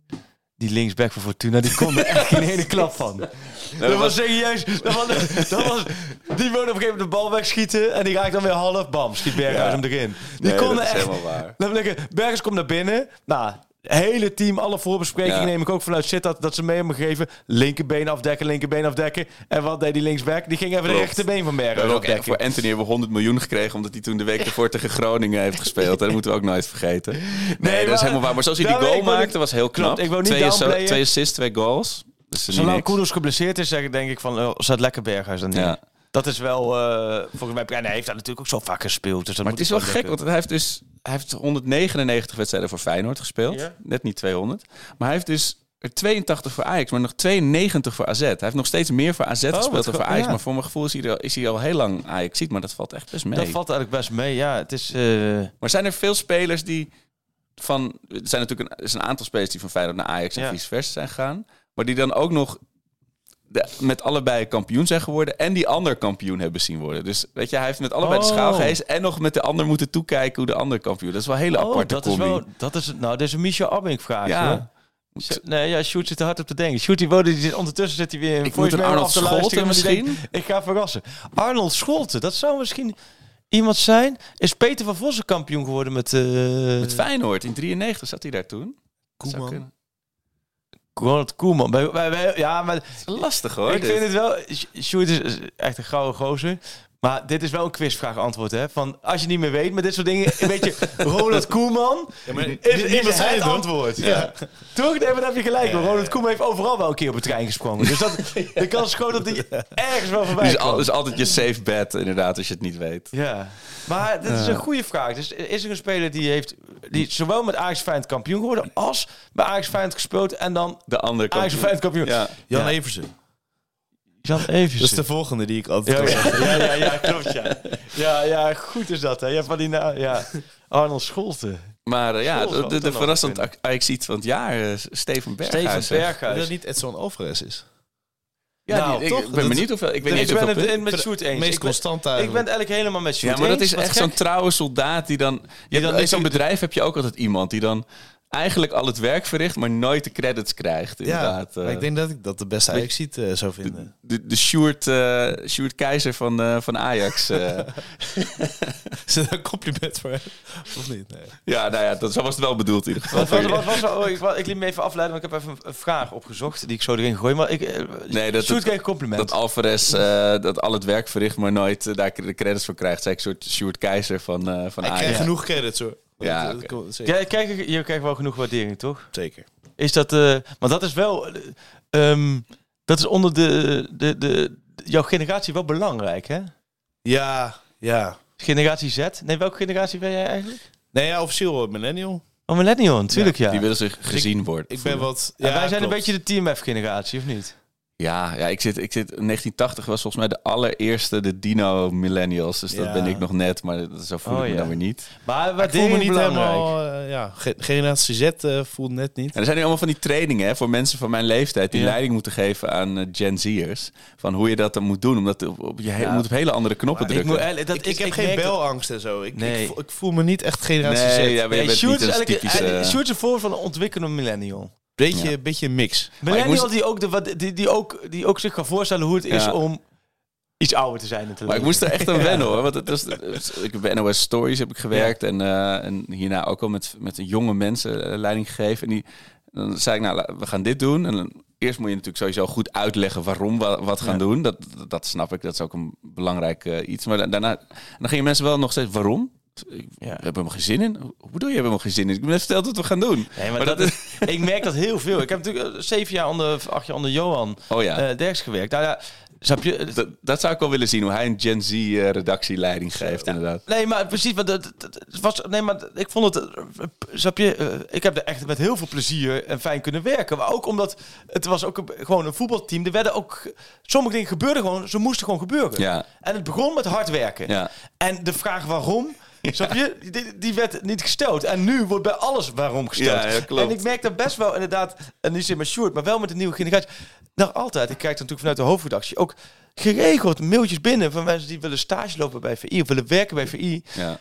Die linksback van Fortuna, die kon er echt geen ene klap van. dat, was serieus. Dat was, dat was, die wilde op een gegeven moment de bal wegschieten. En die raakt dan weer half. Bam, schiet Berghuis Ja. hem erin. Die Nee, kon dat er is echt... helemaal waar. Dan ik- Berghuis komt naar binnen. Nou, hele team, alle voorbesprekingen Ja. neem ik ook vanuit zit dat, dat ze mee hebben gegeven. Linkerbeen afdekken, linkerbeen afdekken. En wat deed die linksback? Die ging even de Klopt. rechterbeen van We Berghuis hebben ook afdekken. voor Anthony hebben we 100 miljoen gekregen, omdat hij toen de week ervoor tegen Groningen heeft gespeeld. En dat moeten we ook nooit vergeten. Nee, dat is helemaal waar. Maar zoals hij die goal maakte, niet- was heel knap. Klopt, ik wil niet twee, twee assists, twee goals. Dus niet Zolang. Koeders geblesseerd is, zeg ik denk ik van, oh, zat lekker Berghuis dan neer. Ja. Dat is wel, eh, volgens mij, en hij heeft daar natuurlijk ook zo vaak gespeeld. Dus dat Maar moet het is wel gek, want hij heeft dus hij heeft 199 wedstrijden voor Feyenoord gespeeld. Ja. Net niet 200. Maar hij heeft dus er 82 voor Ajax, maar nog 92 voor AZ. Hij heeft nog steeds meer voor AZ gespeeld Oh, wat dan voor Ajax. ja. Maar voor mijn gevoel is hij, al, is hij al heel lang Ajax ziet, maar dat valt echt best mee. Dat valt eigenlijk best mee, ja. Het is, eh, Maar zijn er veel spelers die van... Er zijn natuurlijk een, er is een aantal spelers die van Feyenoord naar Ajax en Ja. vice versa zijn gegaan. Maar die dan ook nog de, met allebei kampioen zijn geworden. En die ander kampioen hebben zien worden. Dus weet je, hij heeft met allebei de Oh. schaal gehezen. En nog met de ander moeten toekijken hoe de ander kampioen. Dat is wel een hele oh, aparte dat is wel, dat is, het- nou, dit is een Michel Abink vraag. Ja. hoor. Nee, ja, Sjoerd zit er hard op te denken. Sjoerd, die woonde, die zit, ondertussen zit hij weer een Ik moet een Arnold Scholten misschien? denkt, ik ga verrassen. Arnold Scholten, dat zou misschien iemand zijn. Is Peter van Vossen kampioen geworden met... eh Met Feyenoord, in 93 zat hij daar toen. Dat Koeman. Ronald Koeman. Bij, bij, bij- ja, maar lastig hoor. ik dit. vind het wel... Sjoerd is is echt een gouden gozer. Maar dit is wel een quizvraag antwoord, hè? Van als je niet meer weet met dit soort dingen, weet je, Ronald Koeman maar is, is zei het het, hoor. antwoord. Ja. Toch? Nee, maar dan heb je gelijk. Ronald Koeman heeft overal wel een keer op de trein gesprongen. Dus dat, de kans is groot dat hij ergens wel voorbij Dus al, is altijd je safe bet, inderdaad, als je het niet weet. Ja, maar dat is een goede vraag. Dus is er een speler die heeft die zowel met Ajax Feyenoord kampioen geworden als bij Ajax Feyenoord gespeeld en dan De andere Ajax kampioen. Feyenoord kampioen? Ja. Jan Ja. Eversen. Jan Evers. Dat is de volgende die ik altijd Ja, ja, ja, ja, ja, klopt ja. Ja, ja, goed is dat hè. Ja, van die na ja. Arnold Scholten. Maar eh, ja, de, de, het de dan verrassend ziet van het jaar, eh, Steven Berghuis. Steven. Dat Berghuis. het niet Edson Alvarez is. Ja, Nou, die- toch? ik ben Dat- benieuwd hoeveel. Ik weet Ik niet ben hoeveel het in met Sjoerd eens. meest Ik ben- constant Ik ben eigenlijk. het eigenlijk helemaal met Sjoerd Ja, maar dat is echt zo'n trouwe soldaat die dan... Je hebt, dan in niet- zo'n bedrijf heb je ook altijd iemand die dan eigenlijk al het werk verricht, maar nooit de credits krijgt. Ja, Inderdaad. eh. ik denk dat ik dat de beste ajax ziet eh, zou vinden. de, de Sjoerd, eh, Sjoerd Keizer van, eh, van Ajax. eh. Is dat een compliment voor hem? Of niet? Nee. ja, nou ja, dat, zo was het wel bedoeld in ieder geval. Wat was, wat was, oh, ik, ik liet me even afleiden, want ik heb even een, een vraag opgezocht die ik zo erin gooi. Maar ik, eh, Nee, dat- Sjoerd dat- kreeg een compliment. Dat Alvarez eh, dat al het werk verricht, maar nooit eh, daar de credits voor krijgt. Zeg ik een soort Sjoerd Keizer van, eh van Ik Ajax. krijg genoeg credits hoor. Ja, Dat- dat kijk, je krijgt wel genoeg waardering, toch? Zeker. Is dat, eh maar dat is wel, eh, ehm, dat is onder de, de, de, jouw generatie wel belangrijk, hè? Ja, ja. Generatie Z. Nee, welke generatie ben jij eigenlijk? Nee, ja, officieel millennial. Oh, millennial, natuurlijk, ja. Die willen zich gezien worden. Ik ben wat... En Ja, wij zijn klopt. een beetje de Team F-generatie, of niet? Ja, ja ik, zit, ik zit... 1980 was volgens mij de allereerste de Dino Millennials. Dus dat ben ik nog net, maar dat, zo voel Oh, ik me ja. dan weer niet. Maar Ik voel me niet belangrijk. helemaal... eh, ja, ge- generatie Z eh, voelt net niet. En er zijn nu allemaal van die trainingen hè, voor mensen van mijn leeftijd... die Ja. leiding moeten geven aan eh, Gen Z'ers. Van hoe je dat dan moet doen. Omdat op, op- je he- moet op hele andere knoppen drukken. moet, eigenlijk- dat ik, ik heb geen belangst en zo. Ik, Nee. ik, voel, ik voel me niet echt generatie Z. ja, maar je Nee, bent Sjoerd niet is een is voorbeeld van een ontwikkelende millennial. Beetje, Ja. beetje een mix. Millennial moest- die, ook de, wat- die, die, ook, die ook zich kan voorstellen hoe het is om iets ouder te zijn. te Maar ik moest er echt aan wennen hoor. Want het was, ik heb bij NOS Stories heb ik gewerkt. En, eh, en hierna ook al met, met jonge mensen eh, leiding gegeven. En die, dan zei ik, nou, we gaan dit doen. En dan, eerst moet je natuurlijk sowieso goed uitleggen waarom we wat gaan Ja. doen. Dat, dat snap ik. Dat is ook een belangrijk eh, iets. Maar da- daarna dan gingen mensen wel nog steeds, waarom? Ik, We hebben helemaal geen zin in. Hoe bedoel je, we hebben helemaal geen zin in? Ik ben net verteld wat we gaan doen. Nee, maar Maar dat dat is, ik merk dat heel veel. Ik heb natuurlijk eh, zeven jaar onder, acht jaar onder Johan Oh ja, eh Derks gewerkt. Nou ja, snap je? dat, dat zou ik wel willen zien. Hoe hij een Gen Z eh, redactieleiding geeft inderdaad. Nee, maar precies. Want het was, nee, maar ik vond het. Snap je? Ik heb er echt met heel veel plezier en fijn kunnen werken. Maar ook omdat het was ook een, gewoon een voetbalteam. Er werden ook. Sommige dingen gebeurden gewoon. Ze moesten gewoon gebeuren. Ja, En het begon met hard werken. ja. En de vraag waarom. Snap je? Die, die werd niet gesteld. En nu wordt bij alles waarom gesteld. Ja, klopt. En ik merk dat best wel inderdaad, en niet zit met Sjoerd, maar wel met de nieuwe generatie. Nog altijd, ik kijk dan natuurlijk vanuit de hoofdredactie, ook geregeld mailtjes binnen van mensen die willen stage lopen bij VI of willen werken bij VI. Ja,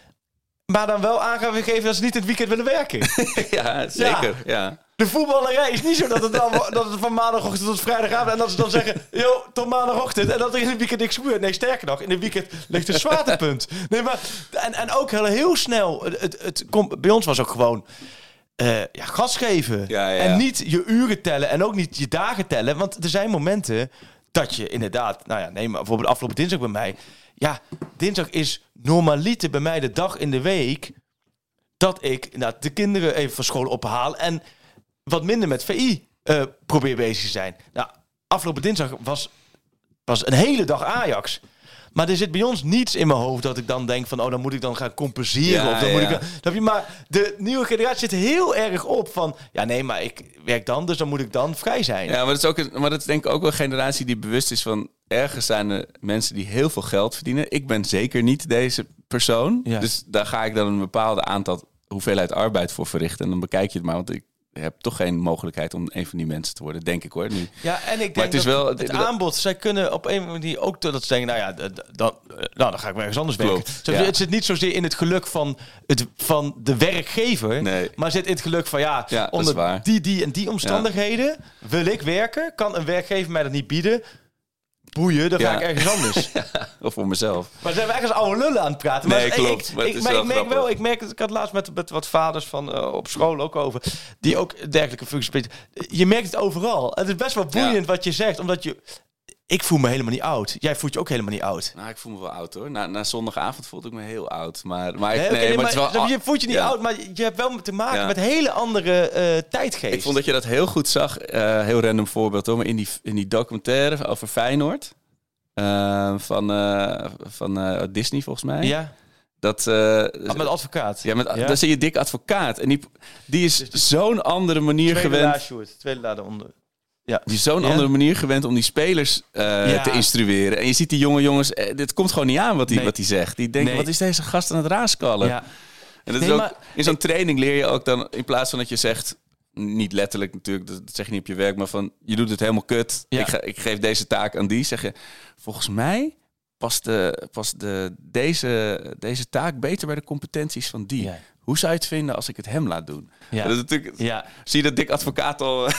Maar dan wel aan gaan geven dat ze niet het weekend willen werken. ja zeker. Ja. De voetballerij is niet zo dat het, dan, dat het van maandagochtend tot vrijdagavond... en dat ze dan zeggen, joh, tot maandagochtend... en dat er in het weekend niks gebeurt. Nee, sterker nog, in het weekend ligt een zwaartepunt. Nee, maar, en, en ook heel, heel snel... Het, het, het komt, bij ons was ook gewoon... eh, ja, gas geven. Ja, ja, ja. En niet je uren tellen en ook niet je dagen tellen. Want er zijn momenten dat je inderdaad... Nou ja, neem maar bijvoorbeeld afgelopen dinsdag bij mij. Ja, dinsdag is normaliter bij mij de dag in de week... dat ik inderdaad de kinderen even van school ophaal... en wat minder met VI eh, probeer bezig te zijn. Nou, afgelopen dinsdag was, was een hele dag Ajax. Maar er zit bij ons niets in mijn hoofd dat ik dan denk van... oh, dan moet ik dan gaan compenseren. Ja, of dan moet ik dan, je? Maar de nieuwe generatie zit heel erg op van... ja, nee, maar ik werk dan, dus dan moet ik dan vrij zijn. Ja, maar dat is ook, een- maar dat is denk ik ook wel een generatie die bewust is van ergens zijn er mensen die heel veel geld verdienen. Ik ben zeker niet deze persoon. Ja. Dus daar ga ik dan een bepaalde aantal hoeveelheid arbeid voor verrichten. En dan bekijk je het maar, want ik heb toch geen mogelijkheid om een van die mensen te worden, denk ik hoor. Nu. Ja, en ik denk Maar het is dat wel- het aanbod, zij kunnen op een manier ook dat ze denken, nou ja, dan, eh, nou, dan ga ik maar ergens anders Klopt, werken. Ja. Het zit niet zozeer in het geluk van, het, van de werkgever, Nee. maar zit in het geluk van, ja, Ja, onder die, die en die omstandigheden wil ik werken. Kan een werkgever mij dat niet bieden? Boeien, dan ga Ja. ik ergens anders. Of voor mezelf. Maar zijn we als oude lullen aan het praten? Maar Nee, ik- klopt, Ik, maar ik, is maar wel ik merk grappig. wel, ik merk, ik had laatst met, met wat vaders van eh, op school ook over, die ook dergelijke functies spelen. Je merkt het overal. Het is best wel boeiend wat je zegt, omdat je... Ik voel me helemaal niet oud. Jij voelt je ook helemaal niet oud. Nou, ik voel me wel oud hoor. Na, na zondagavond voelde ik me heel oud. Maar, maar, ik, Nee, maar, het is wel... je, voelt je niet Ja. oud, maar je hebt wel te maken Ja. met hele andere eh tijdgeest. Ik vond dat je dat heel goed zag. Eh, heel random voorbeeld hoor. Maar in die, in die documentaire over Feyenoord. eh, van van Disney volgens mij. Ja, Dat, Ah, met advocaat. ja, met, Ja. daar zie je dik advocaat. En die, die is zo'n andere manier Tweede gewend. Tweede laag onder. Die is zo'n Ja. andere manier gewend om die spelers eh, Ja. te instrueren. En je ziet die jonge jongens, eh, dit komt gewoon niet aan wat hij Nee. wat zegt. Die denken, Nee. wat is deze gast aan het raaskallen? Ja. En dat Nee, is ook, maar- in zo'n training leer je ook dan, in plaats van dat je zegt, niet letterlijk natuurlijk, dat zeg je niet op je werk, maar van je doet het helemaal kut. Ja. Ik, ga, ik geef deze taak aan die. Zeg je, volgens mij past, de, past de, deze, deze taak beter bij de competenties van die. Hoe zou je het vinden als ik het hem laat doen? Ja. Dat is natuurlijk, Ja. Zie je dat dik advocaat al...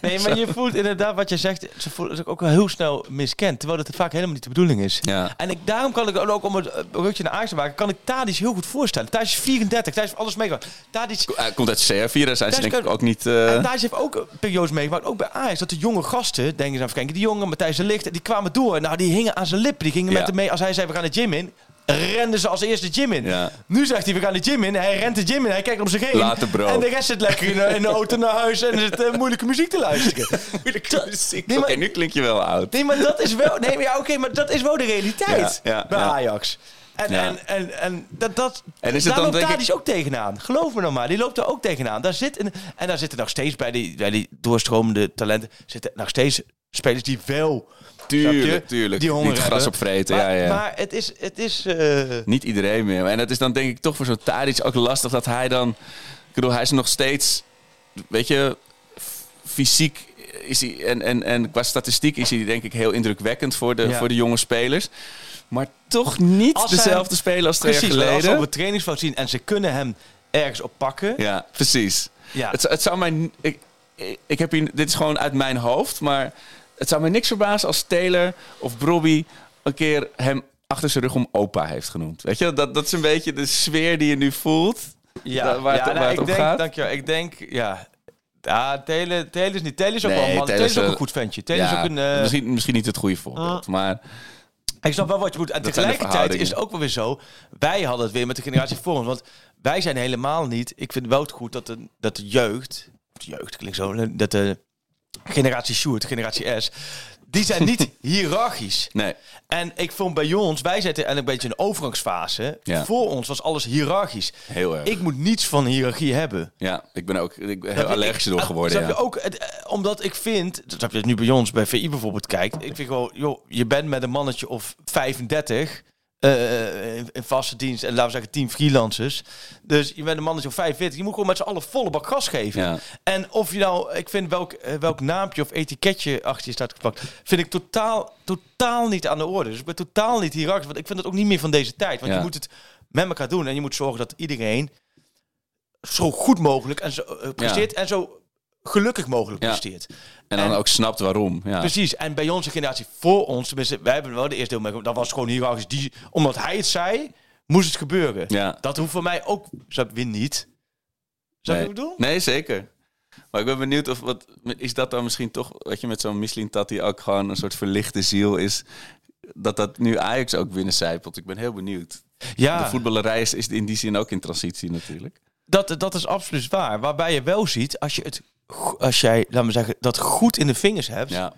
Nee, maar je voelt inderdaad wat je zegt, ze voelen zich ook wel heel snel miskend. Terwijl het vaak helemaal niet de bedoeling is. Ja. En ik, daarom kan ik ook om het eh, rukje naar Ajax te maken, kan ik Tadic heel goed voorstellen. Tadic is 34, Tadic heeft alles meegemaakt. Tadic, Hij komt uit Servië, daar zijn ze denk ik ook niet... eh, en Tadic heeft ook periodes meegemaakt, ook bij Ajax, dat de jonge gasten, denk eens kijken, die jongen Matthijs de Ligt, die kwamen door. Nou, die hingen aan zijn lippen. Die gingen Ja. met hem mee. Als hij zei, we gaan de gym in, renden ze als eerste de gym in. Ja. Nu zegt hij, we gaan de gym in. Hij rent de gym in, hij kijkt om zich heen. Later, bro. En de rest zit lekker in, de- in de auto naar huis en zit eh, moeilijke muziek te luisteren. Moeilijke muziek. Nee, Oké, nu klink je wel oud. Nee, maar dat is wel. Nee, maar ja, oké, maar dat is wel de realiteit Ja, bij ja. Ajax. En, Ja. en, en, en dat, dat, En is het daar dan, loopt denk ik- Tadic ook tegenaan. Geloof me nou maar, die loopt er ook tegenaan. Daar zit een, en daar zitten nog steeds bij die, bij die doorstromende talenten... zitten nog steeds spelers die wel... Tuurlijk, tuurlijk. Die honger Niet gras hebben. opvreten, maar, ja, ja. Maar het is... Het is eh, Niet iedereen meer. En het is dan denk ik toch voor zo'n Tadic ook lastig dat hij dan... Ik bedoel, hij is nog steeds... Weet je, fysiek is hij... En, en, en qua statistiek is hij denk ik heel indrukwekkend voor de, Ja. voor de jonge spelers. Maar toch niet Als dezelfde speler als twee jaar maar als ze geleden. op het trainingsveld zien en ze kunnen hem ergens op pakken... Ja, precies. Ja. Het, het zou mij... ik, ik heb hier... Dit is gewoon uit mijn hoofd, maar... Het zou mij niks verbazen als Taylor of Brobby een keer hem achter zijn rug om opa heeft genoemd. Weet je, dat, dat is een beetje de sfeer die je nu voelt. Ja, waar het- ja, waar het ik denk, gaat? Dankjewel. Ik denk, ja... Ja, Telen, Telen is niet. Telen is ook Nee, wel man. Taylor Telen is ook een goed ventje. Telen is ook een... eh, misschien, misschien niet het goede voorbeeld, maar Ik snap wel wat je moet. En tegelijkertijd is het ook wel weer zo. Wij hadden het weer met de generatie voor ons. Want wij zijn helemaal niet. Ik vind wel het goed dat de, dat de jeugd. De jeugd klinkt zo. Dat de generatie Sjoerd, generatie S. Die zijn niet hiërarchisch. nee. En ik vond bij ons, wij zitten en een beetje een overgangsfase. Ja. Voor ons was alles hiërarchisch. Heel erg. Ik moet niets van hiërarchie hebben. ja, ik ben ook ik ben heel allergisch Ik- door geworden. Ja. je ook, het, eh, omdat ik vind, dat heb je nu bij ons bij VI bijvoorbeeld kijkt. Ik vind gewoon, joh, je bent met een mannetje of 35. Eh, in, in vaste dienst en laten we zeggen 10 freelancers. Dus je bent een mannetje of 45. Je moet gewoon met z'n allen volle bak gas geven. Ja. En of je nou, ik vind welk, eh, welk naampje of etiketje achter je staat geplakt, vind ik totaal, totaal niet aan de orde. Dus ik ben totaal niet hiërarchisch, want ik vind het ook niet meer van deze tijd. Want Ja. je moet het met elkaar doen en je moet zorgen dat iedereen zo goed mogelijk en zo eh, presteert en zo gelukkig mogelijk Ja. presteert. En dan ook snapt waarom. Ja. Precies. En bij onze generatie voor ons, tenminste, wij hebben wel de eerste deel meegemaakt. Dat was gewoon hiërarchisch. Die, omdat hij het zei, moest het gebeuren. Ja. Dat hoeft voor mij ook, snap je, weer niet. Zou nee. ik bedoel? Nee, zeker. Maar ik ben benieuwd of wat is dat dan misschien toch, wat je met zo'n Michelin die ook gewoon een soort verlichte ziel is, dat dat nu Ajax ook binnencijpelt. Ik ben heel benieuwd. Ja, De voetballerij is, is in die zin ook in transitie natuurlijk. dat, dat is absoluut waar. Waarbij je wel ziet, als je het, als jij, laat me zeggen, dat goed in de vingers hebt, Ja,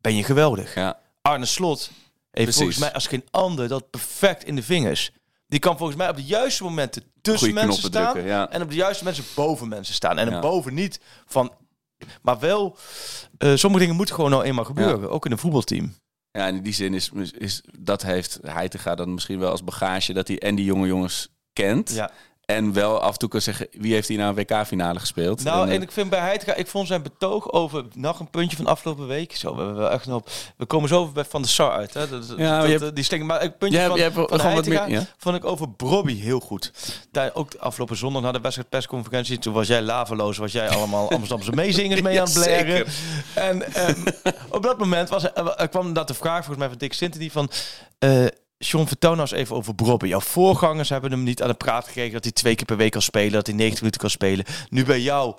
ben je geweldig. ja. Arne Slot heeft volgens mij als geen ander dat perfect in de vingers. Die kan volgens mij op de juiste momenten tussen Goeie mensen staan drukken, ja. en op de juiste mensen boven mensen staan. En Ja. boven niet van, maar wel. eh, sommige dingen moeten gewoon nou eenmaal gebeuren, ook in een voetbalteam. Ja, in die zin is, is dat heeft Heitinga dan misschien wel als bagage dat hij en die jonge jongens kent. Ja. En wel af en toe kan zeggen, wie heeft hier nou een WK-finale gespeeld? Nou, En, eh, en ik vind bij Heitinga, ik vond zijn betoog over nog een puntje van afgelopen week. Zo, we hebben wel echt nog. We komen zo bij Van de Sar uit, hè? Dat, Ja, dat- je hebt- die stinkt. Maar een puntje van, hebt- hebt van wat meer- ja. vond ik over Brobby heel goed. Daar, ook de afgelopen zondag na de wedstrijd persconferentie, toen was jij laveloos, was jij allemaal Amsterdamse meezingers mee aan het blaren. En ehm, op dat moment was er, er kwam dat de vraag volgens mij van Dick Sinter die van. eh John, vertel nou eens even over Brobby. Jouw voorgangers hebben hem niet aan de praat gekregen dat hij twee keer per week kan spelen, dat hij 90 minuten kan spelen. Nu bij jou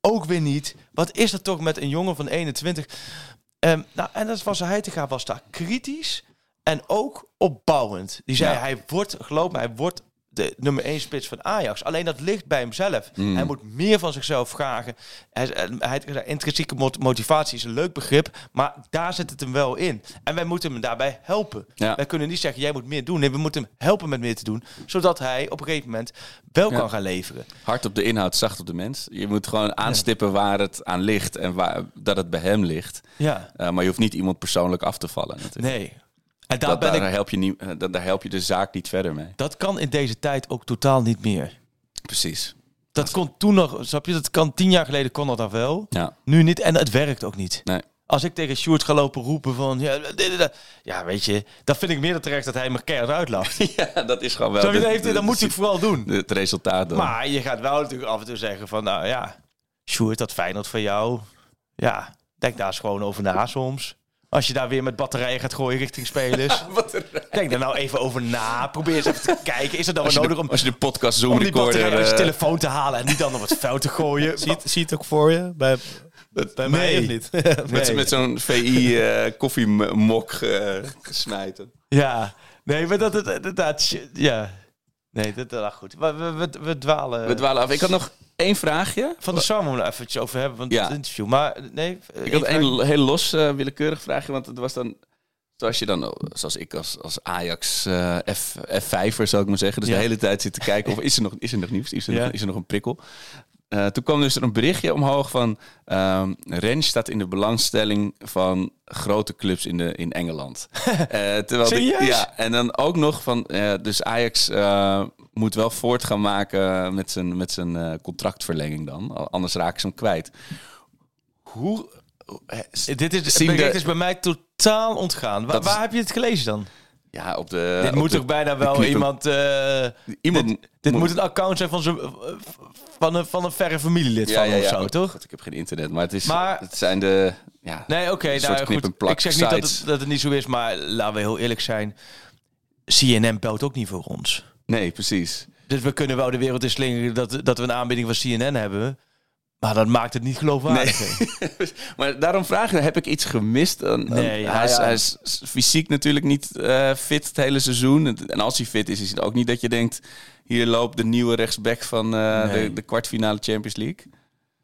ook weer niet. Wat is er toch met een jongen van 21? Ehm, nou, en dat was Heitinga was daar kritisch en ook opbouwend. Die zei Ja. hij wordt, geloof me, hij wordt de nummer 1 spits van Ajax. Alleen dat ligt bij hemzelf. Mm. Hij moet meer van zichzelf vragen. Hij, hij, hij- intrinsieke mot- motivatie is een leuk begrip, maar daar zit het hem wel in. En wij moeten hem daarbij helpen. Ja. Wij kunnen niet zeggen, jij moet meer doen. Nee, we moeten hem helpen met meer te doen, zodat hij op een gegeven moment wel Ja. kan gaan leveren. Hard op de inhoud, zacht op de mens. Je moet gewoon aanstippen waar het aan ligt en waar, dat het bij hem ligt. Ja, Eh, maar je hoeft niet iemand persoonlijk af te vallen natuurlijk. nee. En daar Dat, ben daar, ik help je niet, eh, dat- daar help je de zaak niet verder mee. Dat kan in deze tijd ook totaal niet meer. Precies. Dat kon toen nog, snap je? Dat kan tien jaar geleden kon dat al wel. Ja. Nu niet en het werkt ook niet. Nee. Als ik tegen Sjoerd ga lopen roepen van, ja, dit, dit, dit. ja weet je, dan vind ik meer dan terecht dat hij me keihard uitlacht. ja, dat is gewoon wel. Dat, heeft, dat moet hij vooral doen. Het resultaat dan. Maar je gaat wel natuurlijk af en toe zeggen van, nou ja, Sjoerd, dat Feyenoord van jou. Ja, denk daar eens gewoon over na soms. Als je daar weer met batterijen gaat gooien richting spelers. Denk daar nou even over na. Probeer eens even te kijken. Is het dan wel nodig de, om, als je de podcast om die recorder... batterijen uit je eh, telefoon te halen en niet dan op het vuil te gooien? Zie, je het- zie je het ook voor je? Bij, bij mij of niet? met, Nee. met zo'n VI eh koffiemok eh, gesmijten. Ja, nee, maar dat het inderdaad, ja. Nee, dat, dat goed. We, we, we, dwalen. We dwalen af. Ik had nog één vraagje. van de Sam we nog eventjes over hebben, want Ja. het interview. Maar nee, Ik had een heel los eh, willekeurig vraagje, want het was dan... Zoals je dan, zoals ik als, als Ajax eh F, F5er zou ik maar zeggen. Dus Ja. de hele tijd zit te kijken of is er nog, is er nog nieuws? Is er, Ja. nog, is er nog een prikkel? Eh, toen kwam dus er een berichtje omhoog van... ehm Rens staat in de belangstelling van grote clubs in, de, in Engeland. Eh, terwijl de- ja, en dan ook nog van... eh, dus Ajax moet wel voort gaan maken met zijn, met zijn contractverlenging dan. Anders raken ze hem kwijt. Hoe... Dit is, de- is bij mij totaal ontgaan. Waar, is- heb je het gelezen dan? Ja, op de. dit op moet de- toch bijna wel iemand... eh, Iemand dit, dit moet een account zijn van, zijn, van, een, van een verre familielid van hem of zo, toch? God, ik heb geen internet, maar het is. Maar- het zijn de. Ja, Nee, oké, soort nou goed. plak Ik zeg niet dat het, dat het niet zo is, maar laten we heel eerlijk zijn. CNN belt ook niet voor ons. nee, precies. Dus we kunnen wel de wereld in slingeren dat, dat we een aanbieding van CNN hebben. Maar dat maakt het niet geloofwaardig. maar daarom vraag ik, heb ik iets gemist? Dan, dan- Nee, ja, hij, is, ja. hij is fysiek natuurlijk niet eh, fit het hele seizoen. En als hij fit is, is het ook niet dat je denkt... hier loopt de nieuwe rechtsback van eh, Nee. de, de kwartfinale Champions League.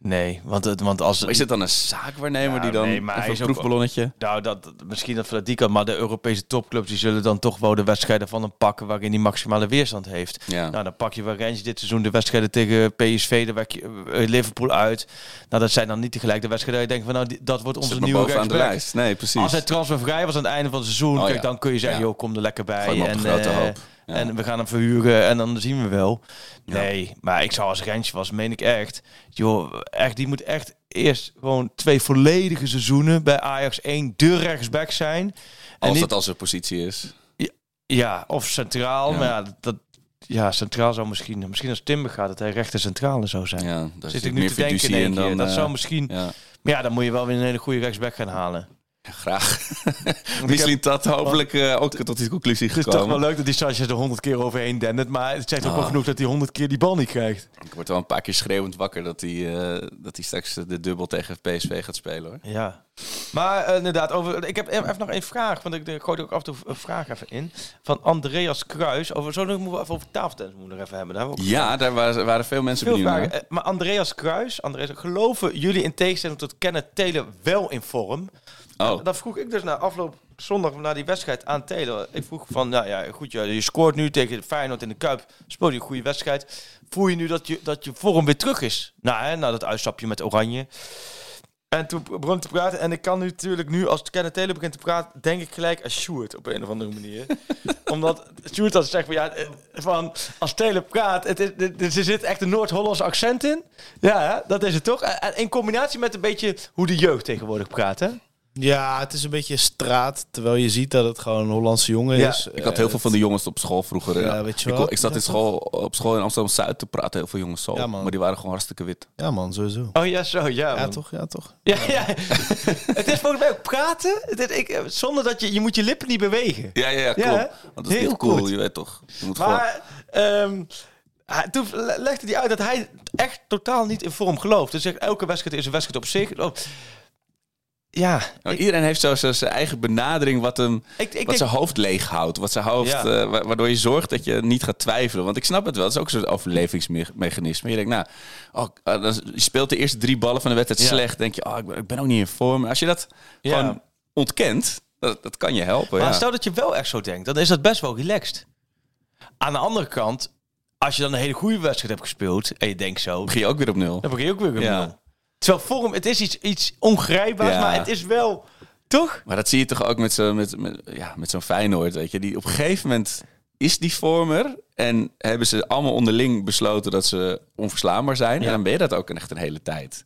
Nee, want, het, want als... Maar is het dan een zaakwaarnemer Ja, die dan nee, maar even is een ook- proefballonnetje? Nou, dat, misschien dat vanuit die kant, maar de Europese topclubs die zullen dan toch wel de wedstrijden van hem pakken waarin hij maximale weerstand heeft. Ja. Nou, dan pak je wel Rens dit seizoen de wedstrijden tegen PSV, dan werk je eh, Liverpool uit. Nou, dat zijn dan niet tegelijk de wedstrijden je denkt van, nou, die- dat wordt onze nieuwe bovenaan de lijst. Nee, precies. Als hij transfervrij was aan het einde van het seizoen, Oh, kijk, ja. dan kun je zeggen, joh, kom er lekker bij. Gooi op en, de grote eh, hoop. Ja. en we gaan hem verhuren en dan zien we wel. Nee, maar ik zou als Rensje was, meen ik echt. Joh, echt, die moet echt eerst gewoon twee volledige seizoenen bij Ajax 1 de rechtsback zijn. En Als niet, dat al zijn positie is. ja, of centraal. Ja. Maar ja, dat, ja, centraal zou misschien, misschien als Timber gaat, dat hij rechter centrale zou zijn. Ja, daar Zit ik nu te denken in keer. dan... Dat eh, zou misschien... ja. Maar ja, dan moet je wel weer een hele goede rechtsback gaan halen. Graag. Misschien dat hopelijk eh, ook tot die conclusie Het is toch wel gekomen. leuk dat die Sanchez er honderd keer overheen dendert. Maar het zegt ook wel Ah. genoeg dat hij honderd keer die bal niet krijgt. Ik word wel een paar keer schreeuwend wakker dat hij, eh, dat hij straks de dubbel tegen PSV gaat spelen hoor. Ja. Maar eh, inderdaad, over, ik heb even nog één vraag. Want ik gooi er ook af en toe een vraag even in. Van Andreas Kruis. Over, zo moeten we even over tafeltennis moeten even hebben. Daar hebben ook Ja, daar waren, waren veel mensen veel benieuwd naar. Maar Andreas Kruis, Andreas, geloven jullie in tegenstelling tot Kenneth Taylor wel in vorm? Oh, Dat vroeg ik dus na afloop zondag na die wedstrijd aan Taylor. Ik vroeg van, nou ja, goed, je, je scoort nu tegen Feyenoord in de Kuip. Speel je een goede wedstrijd. Voel je nu dat je, dat je vorm weer terug is? Nou, hè, na dat uitstapje met Oranje. En toen begon te praten. En ik kan nu natuurlijk nu, als Kenneth Taylor begint te praten, denk ik gelijk aan Sjoerd op een of andere manier. Omdat Sjoerd dan zegt van, ja, van als Taylor praat, het is, het- er zit echt een Noord-Hollands accent in. Ja, dat is het toch? En In combinatie met een beetje hoe de jeugd tegenwoordig praat, hè? Ja, het is een beetje straat, terwijl je ziet dat het gewoon een Hollandse jongen Ja, is. ik had heel veel van de jongens op school vroeger. Ja, eh, weet je ik, wel. ik zat in school, op school in Amsterdam-Zuid te praten, heel veel jongens zo. Ja, man. maar die waren gewoon hartstikke wit. Ja man, sowieso. Oh ja, zo, ja. Ja toch, ja toch. Ja, ja. het is volgens mij ook praten. Het ik, eh, zonder dat je, je moet je lippen niet bewegen. Ja, ja, klopt. Want dat is Heel cool, goed. je weet toch. Je moet. Maar ehm, toen le- legde hij uit dat hij echt totaal niet in vorm gelooft. Dus zegt elke wedstrijd is een wedstrijd op zich. Ja, Nou, ik, iedereen heeft zo zo zijn eigen benadering wat hem... ik, ik wat zijn hoofd leeg houdt. Wat zijn hoofd, Ja. eh, wa- waardoor je zorgt dat je niet gaat twijfelen. Want ik snap het wel. Het is ook zo'n overlevingsmechanisme. Je denkt, nou, oh, eh, dan je speelt de eerste drie ballen van de wedstrijd Ja. slecht. denk je, oh, ik, ben, ik ben ook niet in vorm. Als je dat Ja. gewoon ontkent, dat, dat kan je helpen. maar stel dat je wel echt zo denkt, dan is dat best wel relaxed. Aan de andere kant, als je dan een hele goede wedstrijd hebt gespeeld en je denkt zo, begin je ook weer op nul. dan begin je ook weer Ja. nul. Terwijl vorm, het is iets, iets ongrijpbaars, Ja. maar het is wel, toch? Maar dat zie je toch ook met zo'n met, met, ja, met zo'n Feyenoord, weet je. Die, op een gegeven moment is die vormer en hebben ze allemaal onderling besloten dat ze onverslaanbaar zijn. Ja. En dan ben je dat ook echt een hele tijd.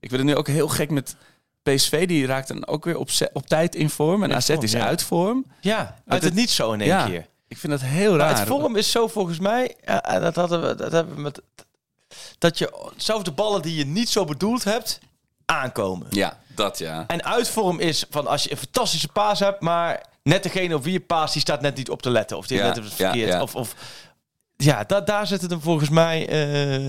Ik vind het nu ook heel gek met PSV. Die raakt dan ook weer op, op tijd in vorm. En AZ is ja. uit vorm. Ja, uit het- het niet zo in één keer. ik vind dat heel Maar raar. het vorm is zo volgens mij, en dat hadden we, dat hebben we met, dat je zelfs de ballen die je niet zo bedoeld hebt, aankomen. Ja, dat ja. En uitvorm is van als je een fantastische paas hebt, maar net degene op wie je paas, die staat net niet op te letten. Of die Ja, net het verkeerd. ja. Of, of, ja, da, daar zit het hem volgens mij... eh,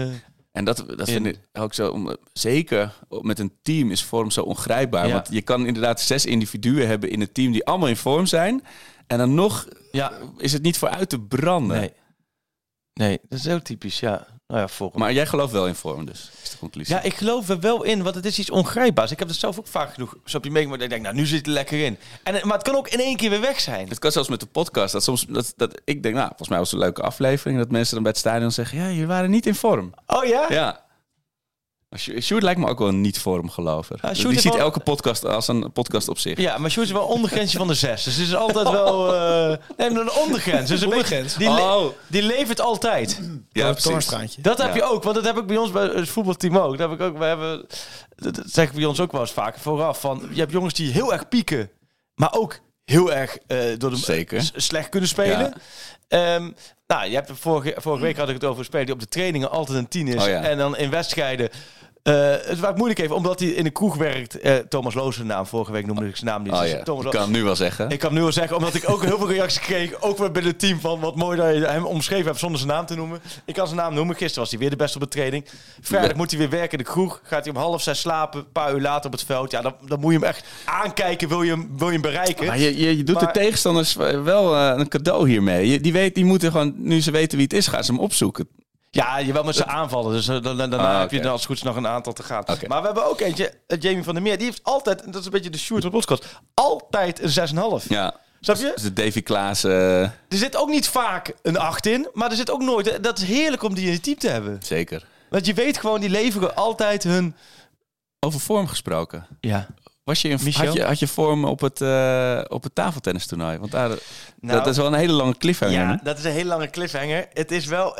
En dat, dat In- vind ik ook zo, om- zeker met een team is vorm zo ongrijpbaar. Want je kan inderdaad zes individuen hebben in het team die allemaal in vorm zijn. En dan nog ja, is het niet vooruit te branden. nee. Nee, dat is heel typisch, ja. Nou ja, vorm. Maar jij gelooft wel in vorm dus, is de conclusie. Ja, ik geloof er wel in, want het is iets ongrijpbaars. Ik heb het zelf ook vaak genoeg zo op die meegemaakt. dat Ik denk, nou, nu zit het er lekker in. En, maar het kan ook in één keer weer weg zijn. Het kan zelfs met de podcast. Dat soms dat, dat ik denk, nou, volgens mij was het een leuke aflevering. Dat mensen dan bij het stadion zeggen, ja, jullie waren niet in vorm. Oh ja? Ja. Sjoerd lijkt me ook wel een niet-vorm gelover. Ja, Die ziet wel- elke podcast als een podcast op zich. Ja, maar Sjoerd is wel ondergrensje van de zes. Dus het is altijd wel... eh nee, maar een ondergrens. Dus een Ondergrens? Beetje, die, le- Oh. die levert altijd. Ja, Een precies. Dat heb Ja. je ook, want dat heb ik bij ons bij het voetbalteam ook. Dat heb ik ook. We hebben, dat zeg ik bij ons ook wel eens vaker vooraf. Van, je hebt jongens die heel erg pieken, maar ook heel erg eh, door de Zeker. slecht kunnen spelen. Ehm, nou, je hebt vorige, vorige week had ik het over een speler die op de trainingen altijd een tien is. Oh ja. En dan in wedstrijden. Eh het ik moeilijk even, omdat hij in de kroeg werkt. eh, Thomas Loos zijn naam. Vorige week noemde ik zijn naam niet. Oh Dus ja, Thomas ik kan hem nu wel zeggen. ik kan het nu wel zeggen, omdat ik ook heel veel reacties kreeg. Ook weer binnen het team van wat mooi dat je hem omschreven hebt zonder zijn naam te noemen. Ik kan zijn naam noemen. Gisteren was hij weer de beste op de training. Vrijdag moet hij weer werken in de kroeg. Gaat hij om half zes slapen. Een paar uur later op het veld. Ja, dan, dan moet je hem echt aankijken. Wil je hem, wil je hem bereiken? Maar je, je, je doet Maar- de tegenstanders wel eh, een cadeau hiermee. Je, die, weet, die moeten gewoon, nu ze weten wie het is, gaan ze hem opzoeken. Ja, je wel met z'n aanvallen. Dus eh, dan, daarna Ah, heb je dan als goed nog een aantal te gaan. Maar we hebben ook eentje, eh, Jamie van der Meer. Die heeft altijd, en dat is een beetje de van de podcast, altijd een 6,5. Ja. Snap je? Dus de Davy Klaas, eh, Er zit ook niet vaak een 8 in, maar er zit ook nooit... Dat is heerlijk om die in je team te hebben. zeker. Want je weet gewoon, die leveren altijd hun... Over vorm gesproken. Ja. Was je in, had, je, had je vorm op het, eh op het tafeltennistoernooi? Want daar, Nou, dat is wel een hele lange cliffhanger. Ja, dat is een hele lange cliffhanger. Het is wel...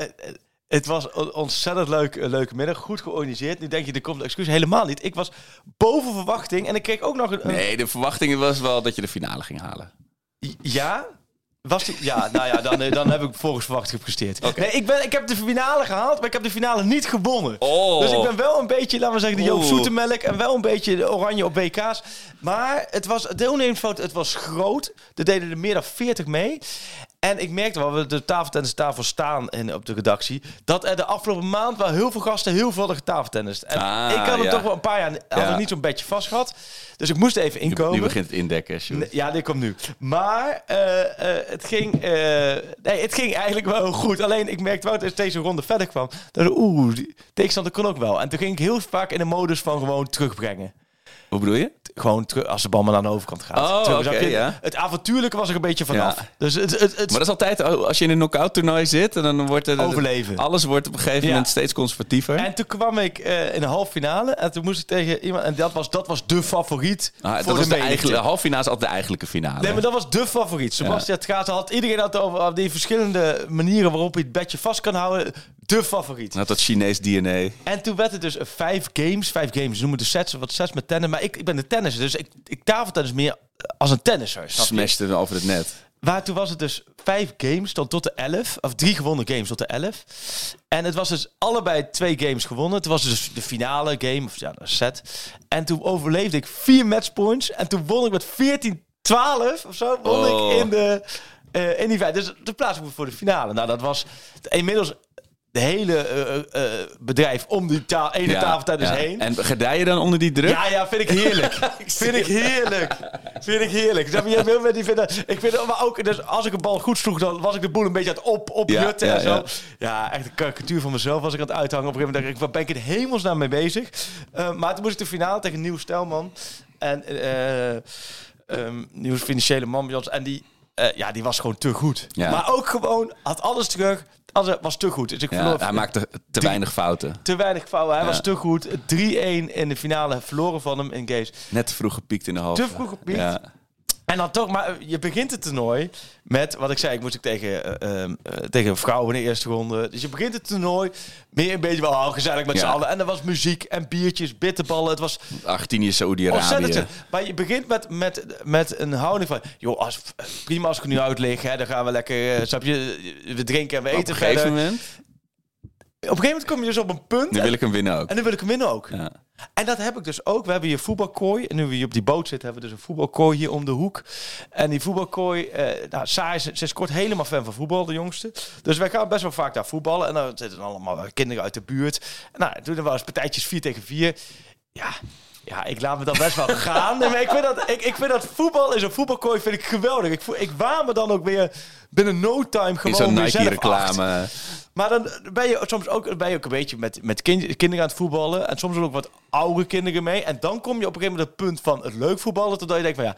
Het, was een ontzettend leuk, een leuke middag. Goed georganiseerd. Nu denk je, er komt een excuus. Helemaal niet. Ik was boven verwachting. En ik kreeg ook nog een... een- Nee, de verwachting was wel dat je de finale ging halen. Ja? Was die, ja, nou ja, dan, eh, dan heb ik volgens verwachting gepresteerd. Nee, ik, ben, ik heb de finale gehaald, maar ik heb de finale niet gewonnen. Oh. Dus ik ben wel een beetje, laten we zeggen, de Joop Oeh. Zoetemelk en wel een beetje de oranje op WK's. Maar het was, het deelnemersfout, het was groot. Er deden er meer dan 40 mee. En ik merkte wel, we de tafeltennistafel staan in, op de redactie, dat er de afgelopen maand wel heel veel gasten heel veel hadden getafeltennist. En Ah, ik had het ja. toch wel een paar jaar, had Ja. niet zo'n bedje vast gehad. Dus ik moest even inkomen. nu begint het indekken, Sjoerd. Ja, dit komt nu. Maar eh, eh, het, ging, eh, nee, het ging eigenlijk wel goed. Alleen ik merkte wel dat als deze ronde verder kwam. Dat oeh, tegenstander kon ook wel. En toen ging ik heel vaak in de modus van gewoon terugbrengen. Hoe bedoel je? Gewoon terug, als de bal maar naar de overkant gaat. Oh, ja. Het avontuurlijke was er een beetje vanaf. Ja. Dus het, het, het, Maar dat is altijd, oh, als je in een knock-out toernooi zit, en dan wordt er... Overleven. Alles wordt op een gegeven Ja. moment steeds conservatiever. En toen kwam ik eh, in de halve finale. En toen moest ik tegen iemand. En dat was, dat was de favoriet. Ah, voor dat was de, eigenlijke, de halve finale is altijd de eigenlijke finale. Nee, maar dat was de favoriet. Sebastian het gaat, had iedereen had het over die verschillende manieren waarop je het bedje vast kan houden. De favoriet. Had dat Chinees DNA. En toen werd het dus vijf games. Vijf games noemen de sets, wat sets met tennis. Maar ik, ik ben de tennisser, dus ik, ik tafeltennis meer als een tennisser. Smashte hem over het net. Waar toen was het dus vijf games tot, tot de elf. Of drie gewonnen games tot de elf. En het was dus allebei twee games gewonnen. Toen was het dus de finale game, of ja, een set. En toen overleefde ik vier matchpoints. En toen won ik met 14-12 of zo. Won Oh. ik in, de, eh, in die vijf. Dus de plaats voor de finale. Nou, dat was inmiddels de hele eh, eh, eh, bedrijf om die ta ene tafeltennis ja. heen. En gedij je dan onder die druk? Ja, ja, vind ik heerlijk. vind ik heerlijk. Vind ik heerlijk. Maar, jij wil met die vinden. Ik vind maar ook, dus als ik een bal goed sloeg, dan was ik de boel een beetje aan het op, opjutten Ja, en ja, zo. ja. Ja. echt een karikatuur van mezelf was ik aan het uithangen. Op een gegeven moment dacht ik, waar ben ik in hemelsnaam mee bezig? Maar toen moest ik de finale tegen Nieuw Stelman. En eh ehm, Nieuw financiële man bij ons. En die, ja, die was gewoon te goed. Ja. Maar ook gewoon, had alles terug. Alles was te goed. Dus ik verloor hij maakte te weinig fouten. te weinig fouten. Hij was te goed. 3-1 in de finale verloren van hem in Gaze. Net te vroeg gepiekt in de halve. Te vroeg gepiekt. En dan toch, maar je begint het toernooi met, wat ik zei, ik moest ik tegen, eh, ehm, eh, tegen vrouwen in de eerste ronde. Dus je begint het toernooi meer een beetje wel oh, gezellig met Ja. z'n allen. En er was muziek en biertjes, bitterballen. Het was Argentinië, ontzettend. Saoedi-Arabië. chill. Maar je begint met, met, met een houding van, joh, als, prima als ik nu uit lig, hè, dan gaan we lekker, eh, snap je, we drinken en we Op eten een gegeven verder. moment, Op een gegeven moment kom je dus op een punt. nu en- wil ik hem winnen ook. en dan wil ik hem winnen ook. Ja. En dat heb ik dus ook. We hebben hier voetbalkooi. En nu we hier op die boot zitten, hebben we dus een voetbalkooi hier om de hoek. En die voetbalkooi, eh nou, Saai is, ze is kort helemaal fan van voetbal, de jongste. Dus wij gaan best wel vaak daar voetballen. En dan zitten allemaal kinderen uit de buurt. En nou, toen er wel eens partijtjes 4 tegen 4. Ja, ja, ik laat me dan best wel gaan. Nee, maar ik, vind dat, ik, ik vind dat voetbal in zo'n voetbalkooi vind ik geweldig. Ik, voel, ik waan me dan ook weer binnen no time In gewoon weer zelf acht. Nike-reclame. Maar dan ben je soms ook, ben je ook een beetje met, met kind- kinderen aan het voetballen. En soms ook wat oude kinderen mee. En dan kom je op een gegeven moment op het punt van het leuk voetballen. Totdat je denkt van ja,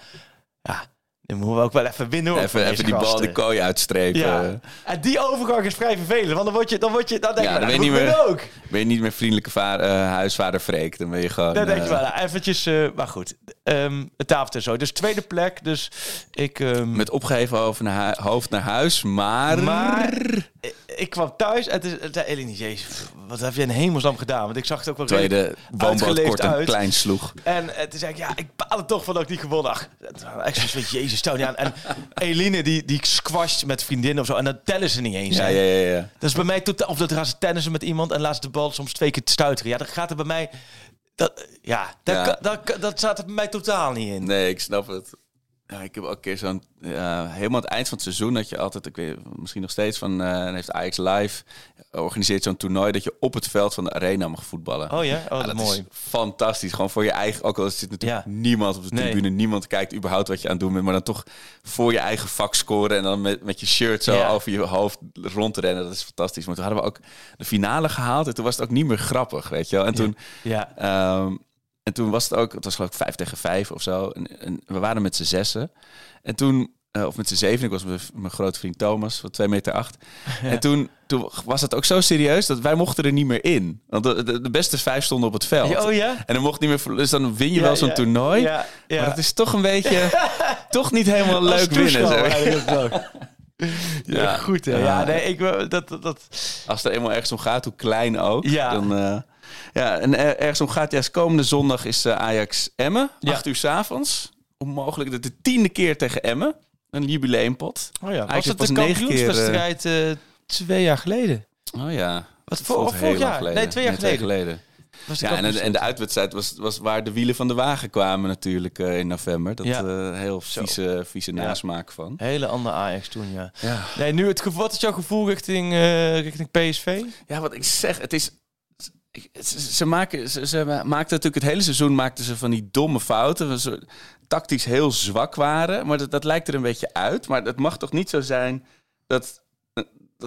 ja nu moeten we ook wel even winnen. Even, even die bal, die kooi uitstrepen. Ja. En die overgang is vrij vervelend. Want dan word je, dan word je, dan denk Ja, je, dan nou, ben je niet meer- ook. Ben je niet meer vriendelijke va- eh, huisvader Freek, dan ben je gewoon... Dan denk je eh, wel, nou, eventjes, eh, maar goed. Ehm het tafel en zo. Dus tweede plek. Dus ik... ehm, met opgeheven hoofd naar, hoofd naar huis, maar... Maar ik, ik kwam thuis en het is, het zei Eline, jezus, wat heb je in hemelsnaam gedaan? Want ik zag het ook wel Terwijl je redelijk de woonboot uitgeleefd kort en uit. klein sloeg. En eh, toen zei ik, ja, ik baal er toch van dat ik niet gewonnen. Het was echt jezus, stel niet aan. En Eline, die, die squasht met vriendinnen of zo. En dat tellen ze niet eens. Ja, ja, ja. ja. Dat is bij mij totaal... Of dat gaan ze tennissen met iemand en laat ze de bal soms twee keer stuiteren. Ja, dat gaat er bij mij... Dat, ja, dat, Ja. Dat, dat staat er bij mij totaal niet in. Nee, ik snap het. Ja, ik heb ook een keer zo'n... helemaal het eind van het seizoen dat je altijd... Ik weet misschien nog steeds van... eh, heeft Ajax Live organiseert zo'n toernooi... dat je op het veld van de arena mag voetballen. Oh ja? Oh, Ja, dat, dat mooi. is fantastisch. Gewoon voor je eigen... Ook al zit natuurlijk Ja. niemand op de Nee. tribune. Niemand kijkt überhaupt wat je aan het doen bent. Maar dan toch voor je eigen vak scoren. En dan met, met je shirt zo Ja. over je hoofd rond te rennen. Dat is fantastisch. Maar toen hadden we ook de finale gehaald. En toen was het ook niet meer grappig, weet je wel. En toen... Ja. Ehm, en toen was het ook, het was geloof ik vijf tegen vijf of zo. En, en we waren met z'n zessen. En toen, eh, of met z'n zeven, ik was met mijn grote vriend Thomas, van twee meter acht. En toen, toen was het ook zo serieus dat wij mochten er niet meer in. Want de, de, de beste vijf stonden op het veld. Oh ja? En dan mocht niet meer, dus dan win je Ja, wel zo'n ja. toernooi. Ja, ja. Maar het is toch een beetje, toch niet helemaal leuk winnen. Zo. Ja, Ja. goed hè. Ja, Ja. nee, ik, wil- dat, dat, Als het er eenmaal ergens om gaat, hoe klein ook. Ja. Dan, eh, ja, en er- ergens om gaat, ja, is komende zondag is eh, Ajax Emmen. Ja. Acht uur 's avonds. Onmogelijk, de, de tiende keer tegen Emmen. Een jubileumpot. oh ja. Ajax Was het de kampioenswedstrijd eh, twee jaar geleden? Oh ja. Wat, voor, vorig jaar? geleden. Nee, twee jaar geleden. Was Ja, en, en de uitwedstrijd was, was waar de wielen van de wagen kwamen natuurlijk eh, in november. Dat Ja. heel vieze, vieze nasmaak van. Hele andere Ajax toen, ja. Ja. Nee, nu het gevoel, wat is jouw gevoel richting, richting PSV? Ja, wat ik zeg, het is. Ze, maken, ze, ze maakten natuurlijk het hele seizoen maakten ze van die domme fouten. Ze tactisch heel zwak waren. Maar dat, dat lijkt er een beetje uit. Maar het mag toch niet zo zijn dat,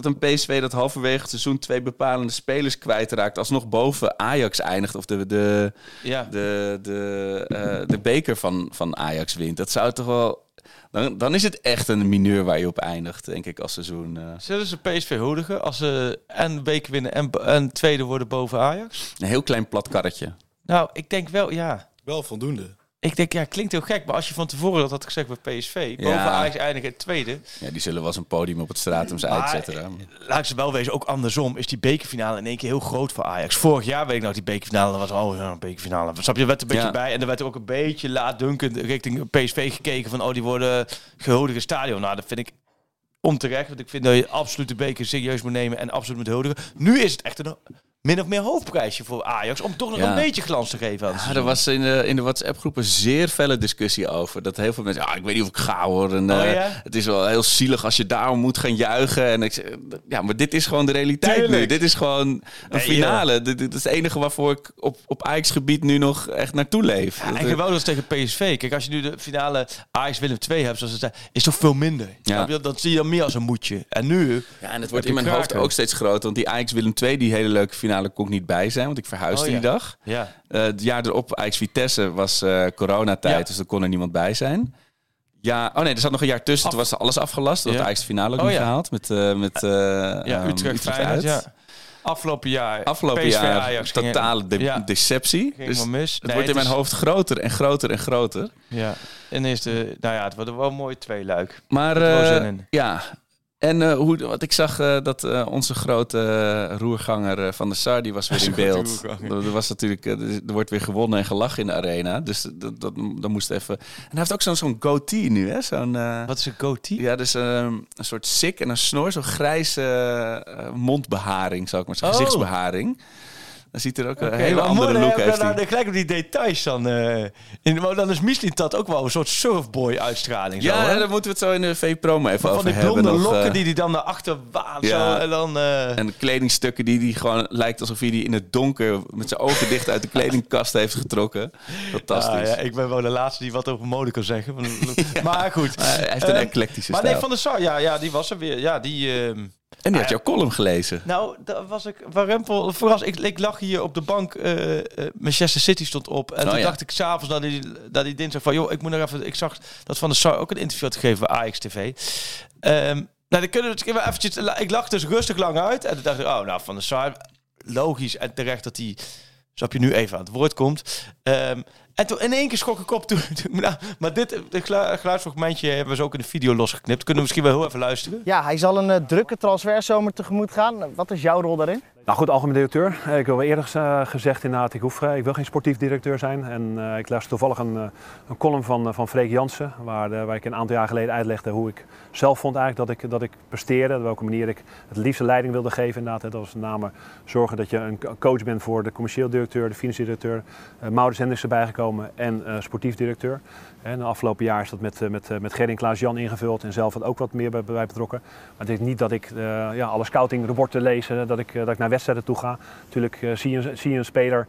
dat een PSV dat halverwege het seizoen twee bepalende spelers kwijtraakt. alsnog boven Ajax eindigt. Of de, de, Ja. de, de, eh, de beker van, van Ajax wint. Dat zou toch wel. Dan, dan is het echt een mineur waar je op eindigt, denk ik, als seizoen. eh. Zullen ze PSV huldigen als ze en beker winnen en, en tweede worden boven Ajax? Een heel klein plat karretje. Nou, ik denk wel, ja. Wel voldoende. Ik denk, ja, klinkt heel gek, maar als je van tevoren dat had gezegd bij PSV, boven Ja. Ajax eindigen tweede, Ja, die zullen wel eens een podium op het stratum Maar, uitzetten. hè. laat ik ze wel wezen, ook andersom, is die bekerfinale in één keer heel groot voor Ajax. Vorig jaar weet ik nog, die bekerfinale dat was, oh ja, een bekerfinale. Snap je, er werd een beetje Ja. bij en er werd ook een beetje laatdunkend richting PSV gekeken van, oh, die worden gehuldigd in stadion. Nou, dat vind ik onterecht, want ik vind dat je absoluut de beker serieus moet nemen en absoluut moet huldigen. Nu is het echt een min of meer hoofdprijsje voor Ajax, om toch nog Ja. een beetje glans te geven aan Ja, er was in de, in de WhatsApp-groepen zeer felle discussie over. Dat heel veel mensen, ah, ik weet niet of ik ga hoor. En, Oh, eh? Het is wel heel zielig als je daarom moet gaan juichen. En ik ja, maar dit is gewoon de realiteit nu. Dit is gewoon een Nee, finale. Dit, dit is het enige waarvoor ik op, op Ajax-gebied nu nog echt naartoe leef. En geweldig is tegen PSV. Kijk, als je nu de finale Ajax Willem 2 hebt, zoals het zei, is toch veel minder. Ja. Dat zie je dan meer als een moedje. En nu, Ja, en het wordt in mijn hoofd ook steeds groter. Want die Ajax Willem II, die hele leuke finale, kon ik niet bij zijn. Want ik verhuisde Oh, ja. die dag. ja, Eh, het jaar erop, Ajax Vitesse, was eh, coronatijd. Ja. Dus er kon er niemand bij zijn. Ja, oh nee, er zat nog een jaar tussen. Toen was alles afgelast. Dat Ja. had Ajax de finale ook Oh, niet ja. gehaald. Met, eh met ja Utrecht, Feyenoord, ja. Afgelopen jaar, Afgelopen PSV jaar Ajax totale de- ja, deceptie. ging Dus mis. het Nee, wordt in mijn is- hoofd groter en groter en groter. Ja, en is de, nou ja, het wordt wel een mooi tweeluik. Maar ja, en eh, hoe, wat ik zag eh, dat eh, onze grote roerganger van de Sar, die was weer in beeld. Er, was natuurlijk, er wordt weer gewonnen en gelachen in de arena. Dus dat, dat, dat moest even. En hij heeft ook zo'n zo'n goatee nu, hè? Zo'n, Wat is een goatee? ja, dus ehm, een soort sik en een snor, zo'n grijze eh, mondbeharing, zou ik maar zeggen, Oh. gezichtsbeharing. Dan ziet er ook een hele maar andere look nou, hij. dan gelijk op die details dan. eh in, maar dan is Mislintat ook wel een soort surfboy uitstraling. zo, Ja, hè? daar moeten we het zo in de V-promo even van over die hebben. blonde lokken eh, die hij dan naar achter waant. Ja. Zo, en dan... eh, En kledingstukken die die gewoon lijkt alsof hij die in het donker met zijn ogen dicht uit de kledingkast heeft getrokken. Fantastisch. Ja, ja, ik ben wel de laatste die wat over mode kan zeggen. Maar goed. Maar hij heeft een eclectische Maar stijl. nee, Van der Sar, ja, ja, die was er weer. Ja, die... En die had jouw column gelezen. nou, daar was ik... Waar Rempel... Verras, ik, ik lag hier op de bank. eh, Manchester City stond op. En Oh, toen ja. dacht ik s'avonds, na die, na die dinsdag, van... joh, ik moet nog even... Ik zag dat Van der Sar ook een interview had gegeven bij AX TV. Ehm, nou, dan kunnen we het even eventjes... Ik lag dus rustig lang uit. En toen dacht ik, oh, nou, Van der Sar... Logisch en terecht dat hij... Snap je nu even aan het woord komt. Ehm, en toen in één keer schrok ik op. Toen, nou, maar dit dit gelu- geluidsfragmentje hebben we zo ook in de video losgeknipt. Kunnen we misschien wel heel even luisteren? Ja, hij zal een eh, drukke transferzomer tegemoet gaan. Wat is jouw rol daarin? Nou goed, algemeen directeur. Eh, Ik wil eerder eh, gezegd inderdaad, ik, hoef, eh, ik wil geen sportief directeur zijn. En eh, ik las toevallig een, een column van, van Freek Jansen, waar, waar ik een aantal jaar geleden uitlegde hoe ik zelf vond eigenlijk dat ik, dat ik presteerde. Op welke manier ik het liefste leiding wilde geven inderdaad. Dat was met name zorgen dat je een co- coach bent voor de commercieel directeur, de financieel directeur. Uh, Maurits Hendricks erbij gekomen en sportief directeur. En de afgelopen jaar is dat met, eh, met, eh, met Gerrit Klaas-Jan ingevuld en zelf wat ook wat meer bij, bij betrokken. Maar het is niet dat ik eh, ja, alle scoutingrapporten lees, dat, ik, dat ik naar wedstrijden toe ga. Natuurlijk zie, je, een- zie je een speler,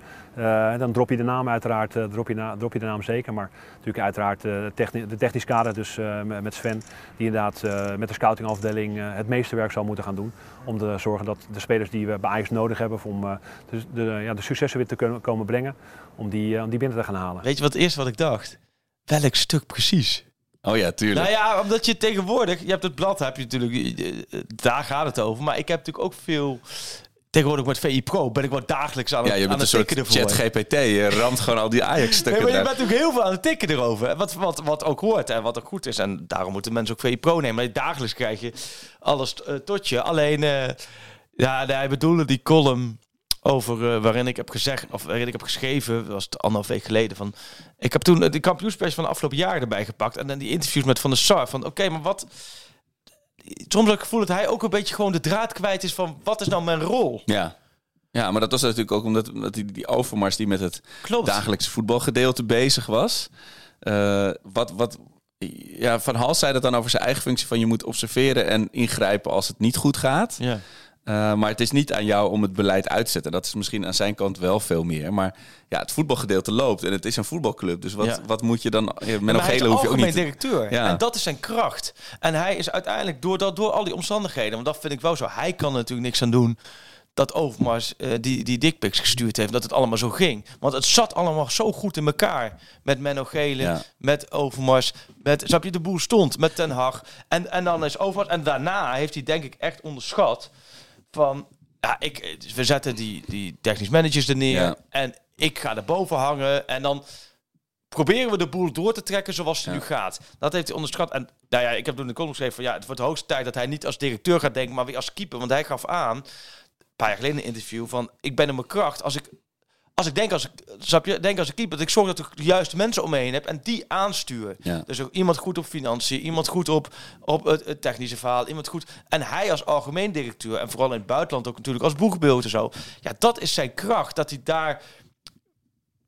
dan drop je de naam uiteraard, drop, je na, drop je de naam zeker. Maar natuurlijk uiteraard de, techni de technisch kader, dus met Sven, die inderdaad met de scoutingafdeling het meeste werk zal moeten gaan doen. Om te zorgen dat de spelers die we bij Ajax nodig hebben om de, de, ja, de successen weer te kunnen komen brengen, om die, om die binnen te gaan halen. Weet je wat het eerste wat ik dacht? Welk stuk precies? Oh ja, tuurlijk. Nou ja, omdat je tegenwoordig, je hebt het blad, heb je natuurlijk, daar gaat het over. Maar ik heb natuurlijk ook veel, tegenwoordig met VI Pro ben ik wat dagelijks aan, ja, het- je aan bent een soort ervoor. chat GPT. Je ramt gewoon al die Nee, Ajax-stukken maar je bent natuurlijk heel veel aan het tikken erover. Wat, wat, wat ook hoort en wat ook goed is. En daarom moeten mensen ook VI Pro nemen. Maar dagelijks krijg je alles eh, tot je. Alleen, eh, ja, nee, hij bedoelde die column over eh, waarin ik heb gezegd, of waarin ik heb geschreven, was het anderhalf week geleden, van ik heb toen eh, de kampioenspers van de afgelopen jaren erbij gepakt en dan die interviews met Van der Sar, van oké, maar wat, soms heb ik het gevoel dat hij ook een beetje gewoon de draad kwijt is van wat is nou mijn rol? Ja. ja, maar dat was natuurlijk ook omdat, omdat die, die Overmars die met het Klopt. dagelijkse voetbalgedeelte bezig was. Eh, wat, wat, ja, Van Hals zei dat dan over zijn eigen functie van je moet observeren en ingrijpen als het niet goed gaat. Ja. Eh, maar het is niet aan jou om het beleid uit te zetten. Dat is misschien aan zijn kant wel veel meer. Maar ja, het voetbalgedeelte loopt en het is een voetbalclub. Dus wat, Ja. wat moet je dan... Ja, met is gele hoef je ook niet... directeur. Ja. En dat is zijn kracht. En hij is uiteindelijk door, dat, door al die omstandigheden, want dat vind ik wel zo. Hij kan er natuurlijk niks aan doen dat Overmars eh, die, die dickpics gestuurd heeft, dat het allemaal zo ging. Want het zat allemaal zo goed in elkaar. Met Menno Gele, Ja. met Overmars, met, snap je, de boel stond, met Ten Hag. En, en dan is Overmars, en daarna heeft hij denk ik echt onderschat van, ja, ik, we zetten die, die technisch managers er neer Ja. en ik ga erboven hangen en dan proberen we de boel door te trekken zoals het Ja. nu gaat. Dat heeft hij onderschat. En nou ja, ik heb toen de column geschreven van ja, het wordt de hoogste tijd dat hij niet als directeur gaat denken, maar weer als keeper. Want hij gaf aan, een paar jaar geleden in een interview, van ik ben in mijn kracht als ik, als ik denk als ik, snap je, denk als ik keeper, dat ik zorg dat ik de juiste mensen om me heen heb en die aanstuur. Ja. Dus ook iemand goed op financiën, iemand goed op, op het, het technische verhaal, iemand goed. En hij als algemeen directeur en vooral in het buitenland ook natuurlijk als boegbeeld en zo. Ja, dat is zijn kracht, dat hij daar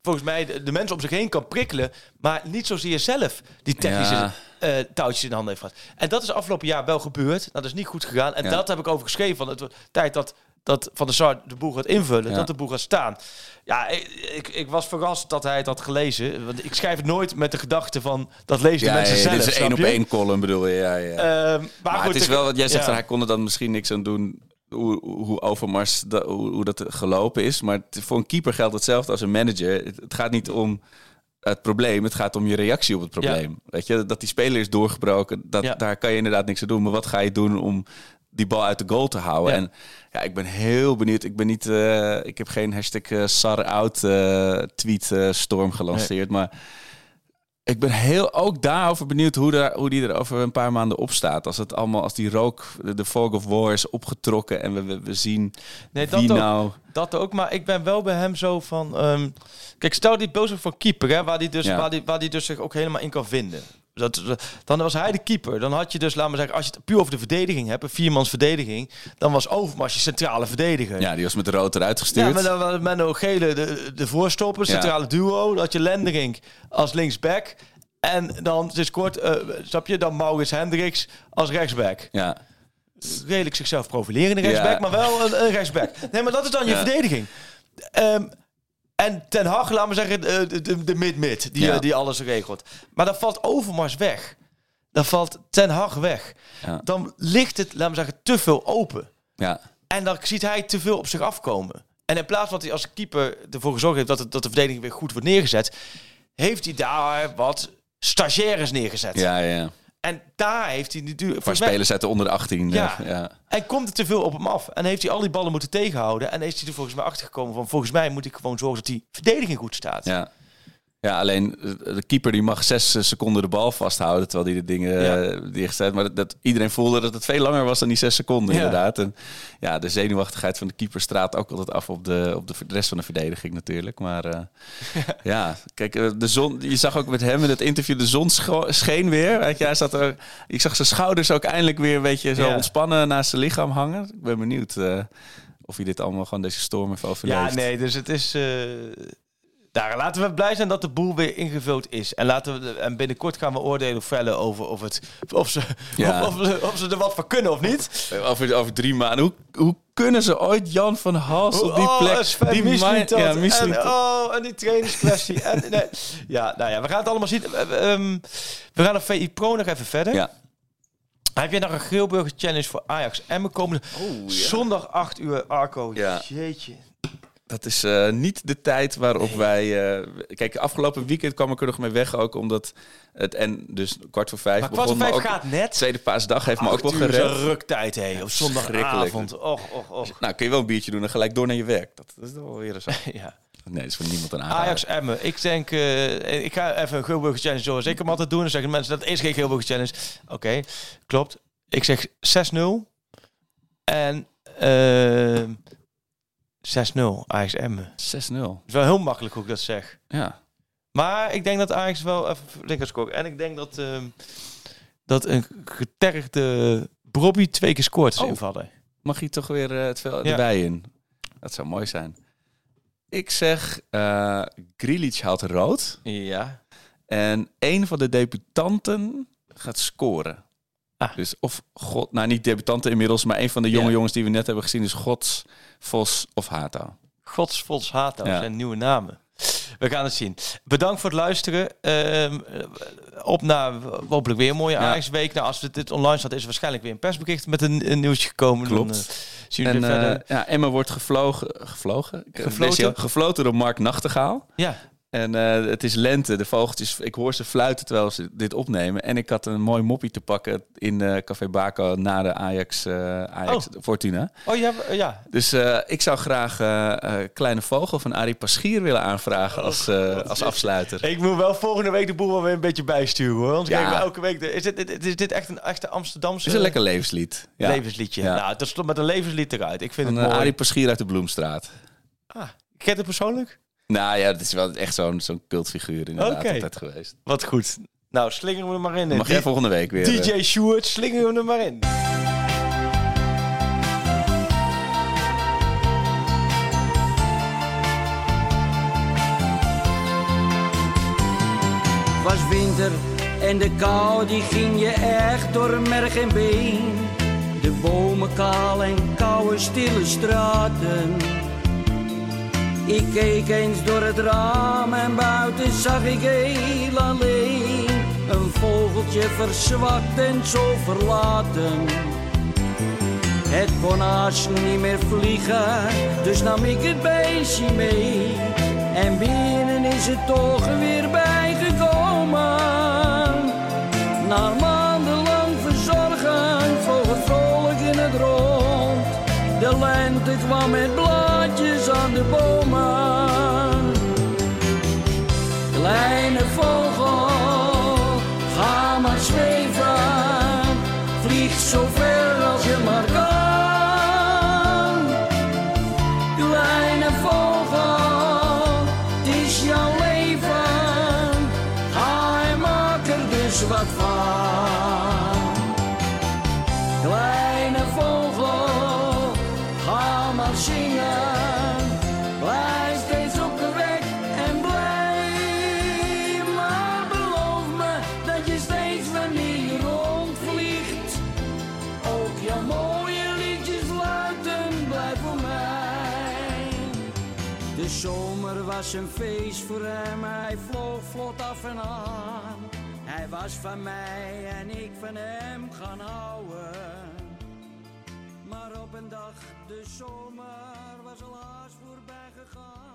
volgens mij de, de mensen om zich heen kan prikkelen, maar niet zozeer zelf die technische Ja. eh, touwtjes in de handen heeft gehad. En dat is afgelopen jaar wel gebeurd. Dat is niet goed gegaan. En Ja. dat heb ik over geschreven. Van het wordt tijd dat, dat Van der Sar de boel gaat invullen, Ja. dat de boel gaat staan. Ja, ik, ik, ik was verrast dat hij het had gelezen. Want ik schrijf het nooit met de gedachte van dat lezen de Ja, mensen ja, zelf. dit is één op één column bedoel je. Ja, ja. Ehm, maar maar goed, het is ik- wel wat jij zegt, hij kon er dan misschien niks aan doen hoe, hoe Overmars, da- hoe, hoe dat gelopen is. Maar het- voor een keeper geldt hetzelfde als een manager. Het, het gaat niet om het probleem, het gaat om je reactie op het probleem. Weet je, dat die speler is doorgebroken, dat, Ja. daar kan je inderdaad niks aan doen. Maar wat ga je doen om die bal uit de goal te houden? Ja. En ja, ik ben heel benieuwd. Ik ben niet, eh, ik heb geen hashtag eh, Sar out eh, tweet storm gelanceerd, maar ik ben heel ook daarover benieuwd hoe, daar, hoe die er over een paar maanden op staat. Als het allemaal, als die rook, de, de fog of war is opgetrokken en we, we, we zien Nee, dat wie ook. nou. Dat ook, maar ik ben wel bij hem zo van... ehm, kijk, stel die boos voor keeper, hè, waar die dus, Ja. waar die, waar die dus zich ook helemaal in kan vinden. Dat, dan was hij de keeper. Dan had je dus, laat maar zeggen, als je het puur over de verdediging hebt, een viermans verdediging, dan was Overmars je centrale verdediger. Ja, die was met de rood eruit Ja, gestuurd. maar dan was Menno Gele de, de voorstopper, Ja. centrale duo. Dan had je Lenderink als linksback. En dan, dus kort, eh, snap je, dan Maurits Hendricks als rechtsback. ja. Redelijk zichzelf profilerende rechtsback, Ja. maar wel een, een rechtsback. Nee, maar dat is dan je Ja. verdediging. Ehm, en Ten Hag, laten we zeggen, eh, de, mid-mid, die, Ja. eh, die alles regelt. Maar dan valt Overmars weg. Dan valt Ten Hag weg. Ja. Dan ligt het, laten we zeggen, te veel open. ja. En dan ziet hij te veel op zich afkomen. En in plaats van dat hij als keeper ervoor gezorgd heeft dat, het, dat de verdediging weer goed wordt neergezet, heeft hij daar wat stagiaires neergezet. Ja, ja. En daar heeft hij natuurlijk. Voor spelers de onder 18. Ja. Ja. ja. En komt er te veel op hem af. En heeft hij al die ballen moeten tegenhouden. En is hij er volgens mij achter gekomen van... volgens mij moet ik gewoon zorgen dat die verdediging goed staat. ja. Ja, alleen de keeper die mag zes eh, seconden de bal vasthouden terwijl hij de dingen Ja. eh, dichtgezet. Maar dat, dat, iedereen voelde dat het veel langer was dan die zes seconden Ja. inderdaad. En ja, de zenuwachtigheid van de keeper straalt ook altijd af op de, op de rest van de verdediging natuurlijk. Maar eh, ja, kijk, de zon, je zag ook met hem in het interview, de zon scheen weer. Weet je, hij zat er, ik zag zijn schouders ook eindelijk weer een beetje zo ontspannen naast zijn lichaam hangen. Ik ben benieuwd of hij dit allemaal gewoon deze storm heeft overleefd. Ja, nee, dus het is. Daar, laten we blij zijn dat de boel weer ingevuld is. En, laten we, de- en binnenkort gaan we oordelen vellen over of, het, of, ze, Ja. of, of, ze, of ze er wat voor kunnen of niet. Over, over drie maanden. Hoe, hoe kunnen ze ooit Jan van Hals op die oh, plek... Sven die Mislintat. mi- ja, en, oh, en die trainingskwestie. en, nee. Ja, nou ja, we gaan het allemaal zien. Eh, ehm, we gaan op VI Pro nog even verder. Ja. Heb je nog een Geelburger Challenge voor Ajax en we komen zondag 8 uur Arco. Ja. Jeetje. Dat is eh, niet de tijd waarop wij... eh, kijk, afgelopen weekend kwam ik er nog mee weg ook, omdat het... En dus kwart voor vijf Maar kwart voor vijf ook gaat net. Tweede paasdag heeft me ook wel is een gered. ruktijd, hé. Op zondagavond. Och, och, och. Nou, kun je wel een biertje doen en gelijk door naar je werk. Dat, dat is wel weer zo. Ja. Nee, dat is voor niemand een aanrader. Ajax Emmen. Ik denk, eh, ik ga even een Geelburger Challenge zoals ik hem altijd doe. Dan zeggen mensen, dat is geen Geelburger Challenge. Oké, klopt. Ik zeg 6-0. En eh 6-0 Ajax Emmen. 6-0. is wel heel makkelijk hoe ik dat zeg. Ja. Maar ik denk dat Ajax wel even flink gaat scoren. En ik denk dat, ehm, dat een getergde Brobby twee keer scoort als Oh. invallen. Mag je toch weer eh, het vel Ja. erbij in? Dat zou mooi zijn. Ik zeg, eh Grealish haalt rood. Ja. En een van de debutanten gaat scoren. Ah. Dus of God, nou niet debutanten inmiddels, maar een van de jonge Ja. jongens die we net hebben gezien is Gods, Vos of Hato. Godsvols Hato Ja. zijn nieuwe namen. We gaan het zien. Bedankt voor het luisteren. Ehm, op naar hopelijk weer een mooie Ja. Ajax-week. Nou, als dit- dit online staat, is er waarschijnlijk weer een persbericht met een, een nieuwtje gekomen. Klopt. Dan, eh, zien we En eh, verder. ja, Emma wordt gevlogen, gevlogen? Gefloten? gefloten door Mark Nachtegaal. Ja. En eh, het is lente, de vogeltjes, ik hoor ze fluiten terwijl ze dit opnemen. En ik had een mooi moppie te pakken in eh, Café Baco na de Ajax, eh, Ajax Fortuna. Oh ja, we- ja. Dus ik zou graag Kleine Vogel van Arie Paschier willen aanvragen als, eh, als afsluiter. Ik moet wel volgende week de boel wel weer een beetje bijsturen hoor. Want Ja. kijk, elke week. de- is, dit, dit- is dit echt een echte Amsterdamse Het is een lekker levenslied. Ja. levensliedje? Ja. Nou, dat stond met een levenslied eruit. Ik vind Van het mooi. Arie Paschier uit de Bloemstraat. Ah, ken je het persoonlijk? Nou ja, het is wel echt zo'n zo'n cultfiguur inderdaad Oké. altijd geweest. Wat goed. Nou, slingeren we er maar in. Mag jij volgende week weer... eh, DJ Sjoerd, slingeren we er maar in. Het was winter en de kou die ging je echt door merg en been. De bomen kaal en koude stille straten. Ik keek eens door het raam en buiten zag ik heel alleen. Een vogeltje verzwakt en zo verlaten. Het kon niet meer vliegen, dus nam ik het beestje mee. En binnen is het toch weer bijgekomen. Na maandenlang verzorgen vloog het vrolijk in het rond. De lente kwam met blaadjes aan de bomen. Was een feest voor hem, hij vloog vlot af en aan. Hij was van mij en ik van hem gaan houden. Maar op een dag, de zomer was al haast voorbij gegaan.